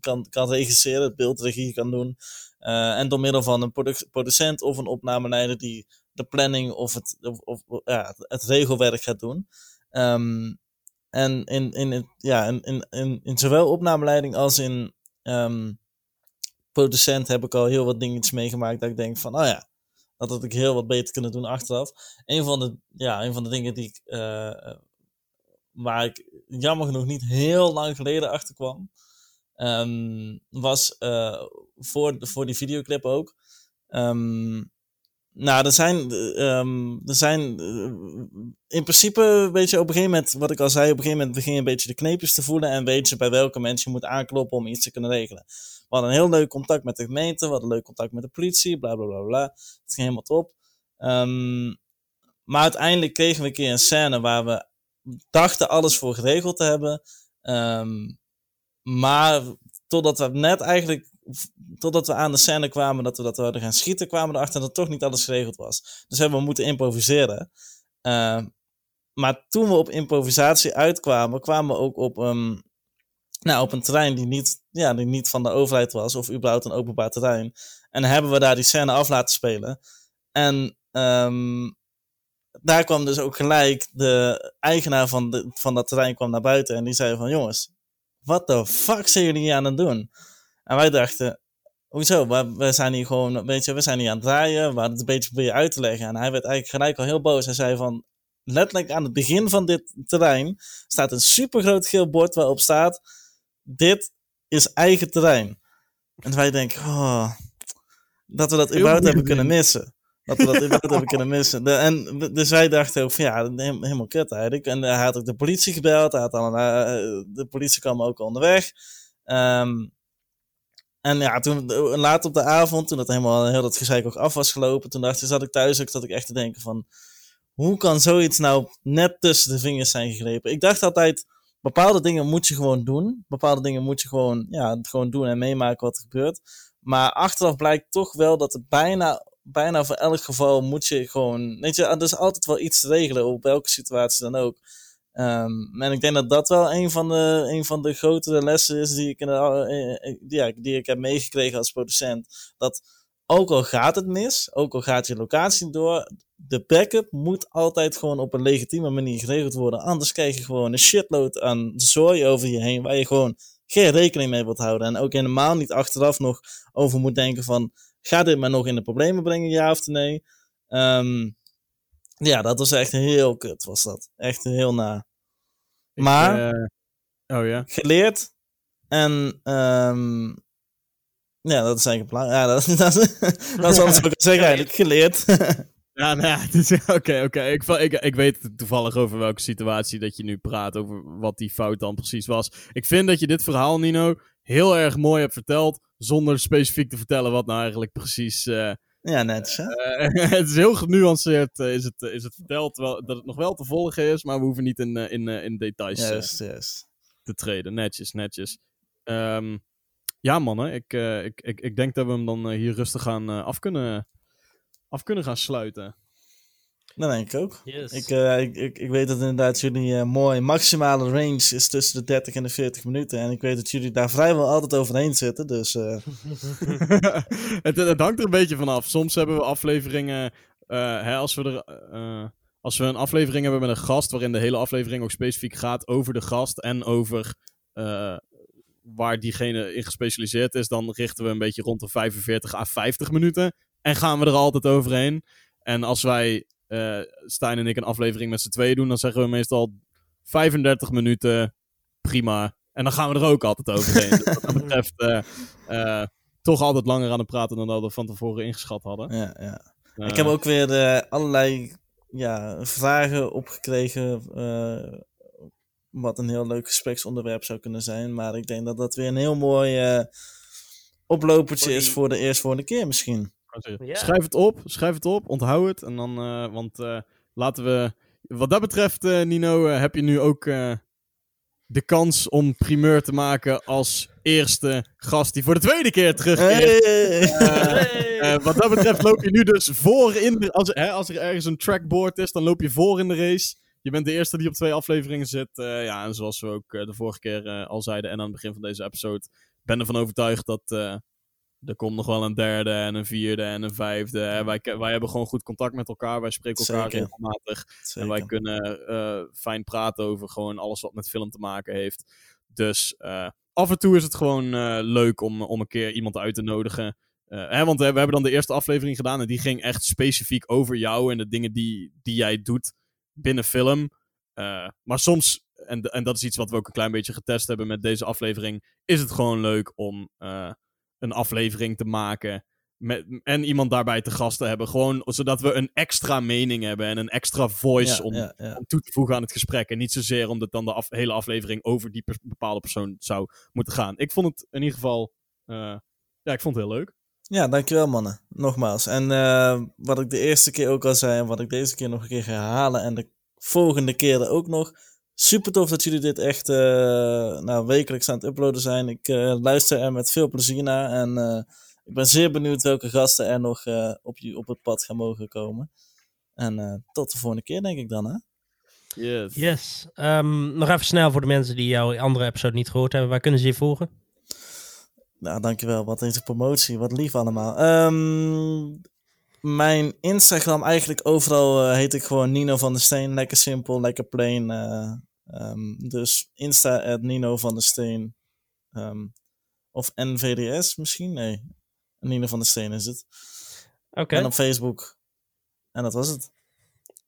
kan, kan regisseren, het beeldregie kan doen. Uh, en door middel van een producent of een opnameleider die de planning of het, of, ja, het regelwerk gaat doen. Um, en in, in, ja, in, in, in, in zowel opnameleiding als in um, producent heb ik al heel wat dingetjes meegemaakt dat ik denk van, oh ja, had ik heel wat beter kunnen doen achteraf. Een van de, ja, een van de dingen die ik, uh, waar ik jammer genoeg niet heel lang geleden achter kwam, um, was uh, voor, voor die videoclip ook. Um, nou, er zijn, um, er zijn uh, in principe, weet je, op een gegeven moment, wat ik al zei, op een gegeven moment begin je een beetje de kneepjes te voelen en weet je bij welke mensen je moet aankloppen om iets te kunnen regelen. We hadden een heel leuk contact met de gemeente, we hadden leuk contact met de politie, bla bla bla bla. Het ging helemaal top. Um, maar uiteindelijk kregen we een keer een scène waar we dachten alles voor geregeld te hebben. Um, maar totdat we net eigenlijk totdat we aan de scène kwamen dat we dat hadden gaan schieten, kwamen we erachter dat toch niet alles geregeld was. Dus hebben we moeten improviseren. Uh, maar toen we op improvisatie uitkwamen, kwamen we ook op, um, nou, op een terrein die niet, ja, die niet van de overheid was, of überhaupt een openbaar terrein. En hebben we daar die scène af laten spelen. En um, daar kwam dus ook gelijk de eigenaar van, de, van dat terrein kwam naar buiten en die zei van jongens, wat de fuck zijn jullie hier aan het doen? En wij dachten, hoezo? We, we zijn hier gewoon, weet je, we zijn hier aan het draaien. We hadden het een beetje proberen uit te leggen. En hij werd eigenlijk gelijk al heel boos. Hij zei van, letterlijk aan het begin van dit terrein staat een super groot geel bord waarop staat, dit is eigen terrein. En wij denken, oh, dat we dat überhaupt hebben kunnen missen. Dat we dat [laughs] überhaupt hebben kunnen missen. De, en dus wij dachten ook van ja, helemaal kut eigenlijk. En hij had ook de politie gebeld. Hij had al, uh, de politie kwam ook onderweg. Um, en ja, toen later op de avond, toen dat helemaal heel dat gezeik ook af was gelopen, toen dacht zat ik thuis ook dat ik echt te denken van, hoe kan zoiets nou net tussen de vingers zijn gegrepen? Ik dacht altijd, bepaalde dingen moet je gewoon doen. Bepaalde dingen moet je gewoon, ja, gewoon doen en meemaken wat er gebeurt. Maar achteraf blijkt toch wel dat het bijna, bijna voor elk geval moet je gewoon, weet je, er is altijd wel iets te regelen, op welke situatie dan ook. Um, en ik denk dat dat wel een van de, een van de grotere lessen is die ik, in eh, eh, die ik heb meegekregen als producent. Dat ook al gaat het mis, ook al gaat je locatie door, de backup moet altijd gewoon op een legitieme manier geregeld worden. Anders krijg je gewoon een shitload aan zooi over je heen waar je gewoon geen rekening mee wilt houden. En ook helemaal niet achteraf nog over moet denken van, gaat dit me nog in de problemen brengen, ja of nee? Um, ja, dat was echt heel kut, was dat. Echt heel na. Maar, uh, oh ja. Geleerd. En, um, ja, dat is eigenlijk belangrijk. Ja, dat, dat, [laughs] dat is alles wat ik [laughs] zeggen eigenlijk. Geleerd. [laughs] Ja, nou ja, oké, oké. Ik, ik, ik weet toevallig over welke situatie dat je nu praat, over wat die fout dan precies was. Ik vind dat je dit verhaal, Nino, heel erg mooi hebt verteld, zonder specifiek te vertellen wat nou eigenlijk precies uh, ja, net zo. Uh, [laughs] het is heel genuanceerd, uh, is, het, is het verteld, wel, dat het nog wel te volgen is, maar we hoeven niet in, in, in details yes, yes. te treden. Netjes, netjes. Um, ja, mannen, ik, ik, ik, ik denk dat we hem dan hier rustig gaan, af, kunnen, af kunnen gaan sluiten. Dat denk ik ook. Yes. Ik, uh, ik, ik, ik, weet dat inderdaad jullie uh, mooi maximale range is tussen de 30 en de 40 minuten. En ik weet dat jullie daar vrijwel altijd overheen zitten. Dus, uh... [laughs] het, het, hangt er een beetje vanaf. Soms hebben we afleveringen. Hè, als, we er, als we een aflevering hebben met een gast. waarin de hele aflevering ook specifiek gaat over de gast. en over waar diegene in gespecialiseerd is. dan richten we een beetje rond de 45 à 50 minuten. En gaan we er altijd overheen. En als wij uh, Stijn en ik een aflevering met z'n tweeën doen, dan zeggen we meestal 35 minuten, prima. En dan gaan we er ook altijd overheen. dus wat dat [laughs] betreft uh, uh, toch altijd langer aan het praten dan dat we van tevoren ingeschat hadden. Ja, ja. ik heb ook weer allerlei ja, vragen opgekregen wat een heel leuk gespreksonderwerp zou kunnen zijn. Maar ik denk dat dat weer een heel mooi oplopertje Voor is voor de eerstvolgende keer misschien. Ja. Schrijf het op, schrijf het op, onthoud het. En dan, eh, want eh, laten we. Wat dat betreft, eh, Nino, heb je nu ook de kans om primeur te maken als eerste gast die voor de tweede keer terugkeert. Hey! Hey. Wat dat betreft loop je nu dus voor in de. Als, hè, als er ergens een trackboard is, dan loop je voor in de race. Je bent de eerste die op twee afleveringen zit. Ja, en zoals we ook de vorige keer al zeiden en aan het begin van deze episode, ben ervan overtuigd dat er komt nog wel een derde en een vierde en een vijfde. Wij, wij hebben gewoon goed contact met elkaar. Wij spreken elkaar Zeker. regelmatig. Zeker. En wij kunnen eh, fijn praten over gewoon alles wat met film te maken heeft. Dus eh, af en toe is het gewoon eh, leuk om, om een keer iemand uit te nodigen. Hè, want we hebben dan de eerste aflevering gedaan en die ging echt specifiek over jou en de dingen die, die jij doet binnen film. Maar soms, en, en dat is iets wat we ook een klein beetje getest hebben met deze aflevering, is het gewoon leuk om een aflevering te maken met, en iemand daarbij te gast te hebben. Gewoon zodat we een extra mening hebben en een extra voice Ja, om, ja, ja. om toe te voegen aan het gesprek. En niet zozeer omdat dan de af- hele aflevering over die pers- bepaalde persoon zou moeten gaan. Ik vond het in ieder geval. eh, ja, ik vond het heel leuk. Ja, dankjewel mannen. Nogmaals. En eh, wat ik de eerste keer ook al zei en wat ik deze keer nog een keer ga herhalen en de volgende keren ook nog. Super tof dat jullie dit echt eh, nou, wekelijks aan het uploaden zijn. Ik eh, luister er met veel plezier naar en eh, ik ben zeer benieuwd welke gasten er nog eh, op, je, op het pad gaan mogen komen. En eh, tot de volgende keer denk ik dan hè. Yes. Yes. Ehm, nog even snel voor de mensen die jouw andere episode niet gehoord hebben. Waar kunnen ze je volgen? Nou, dankjewel. Wat deze promotie. Wat lief allemaal. Ehm, mijn Instagram, eigenlijk overal eh, heet ik gewoon Nino van der Steen. Lekker simpel, lekker plain. Eh, ehm, dus Insta at Nino van der Steen. Ehm, of NVDS misschien? Nee. Nino van der Steen is het. Oké. En op Facebook. En dat was het.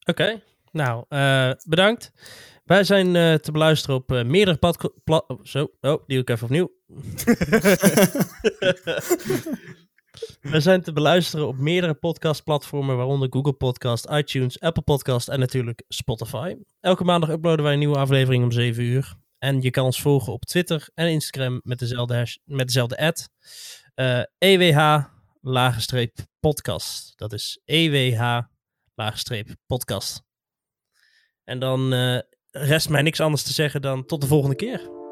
Oké, nou, eh, bedankt. Wij zijn eh, te beluisteren op eh, meerdere pad... pla- oh, zo, oh, die doe ik even opnieuw. [laughs] We zijn te beluisteren op meerdere podcastplatformen, waaronder Google Podcast, iTunes, Apple Podcast en natuurlijk Spotify. Elke maandag uploaden wij een nieuwe aflevering om 7 uur. En je kan ons volgen op Twitter en Instagram met dezelfde, met dezelfde ad. Eh, EWH lagenstreep podcast. Dat is EWH laagstreep podcast. En dan eh, rest mij niks anders te zeggen dan tot de volgende keer.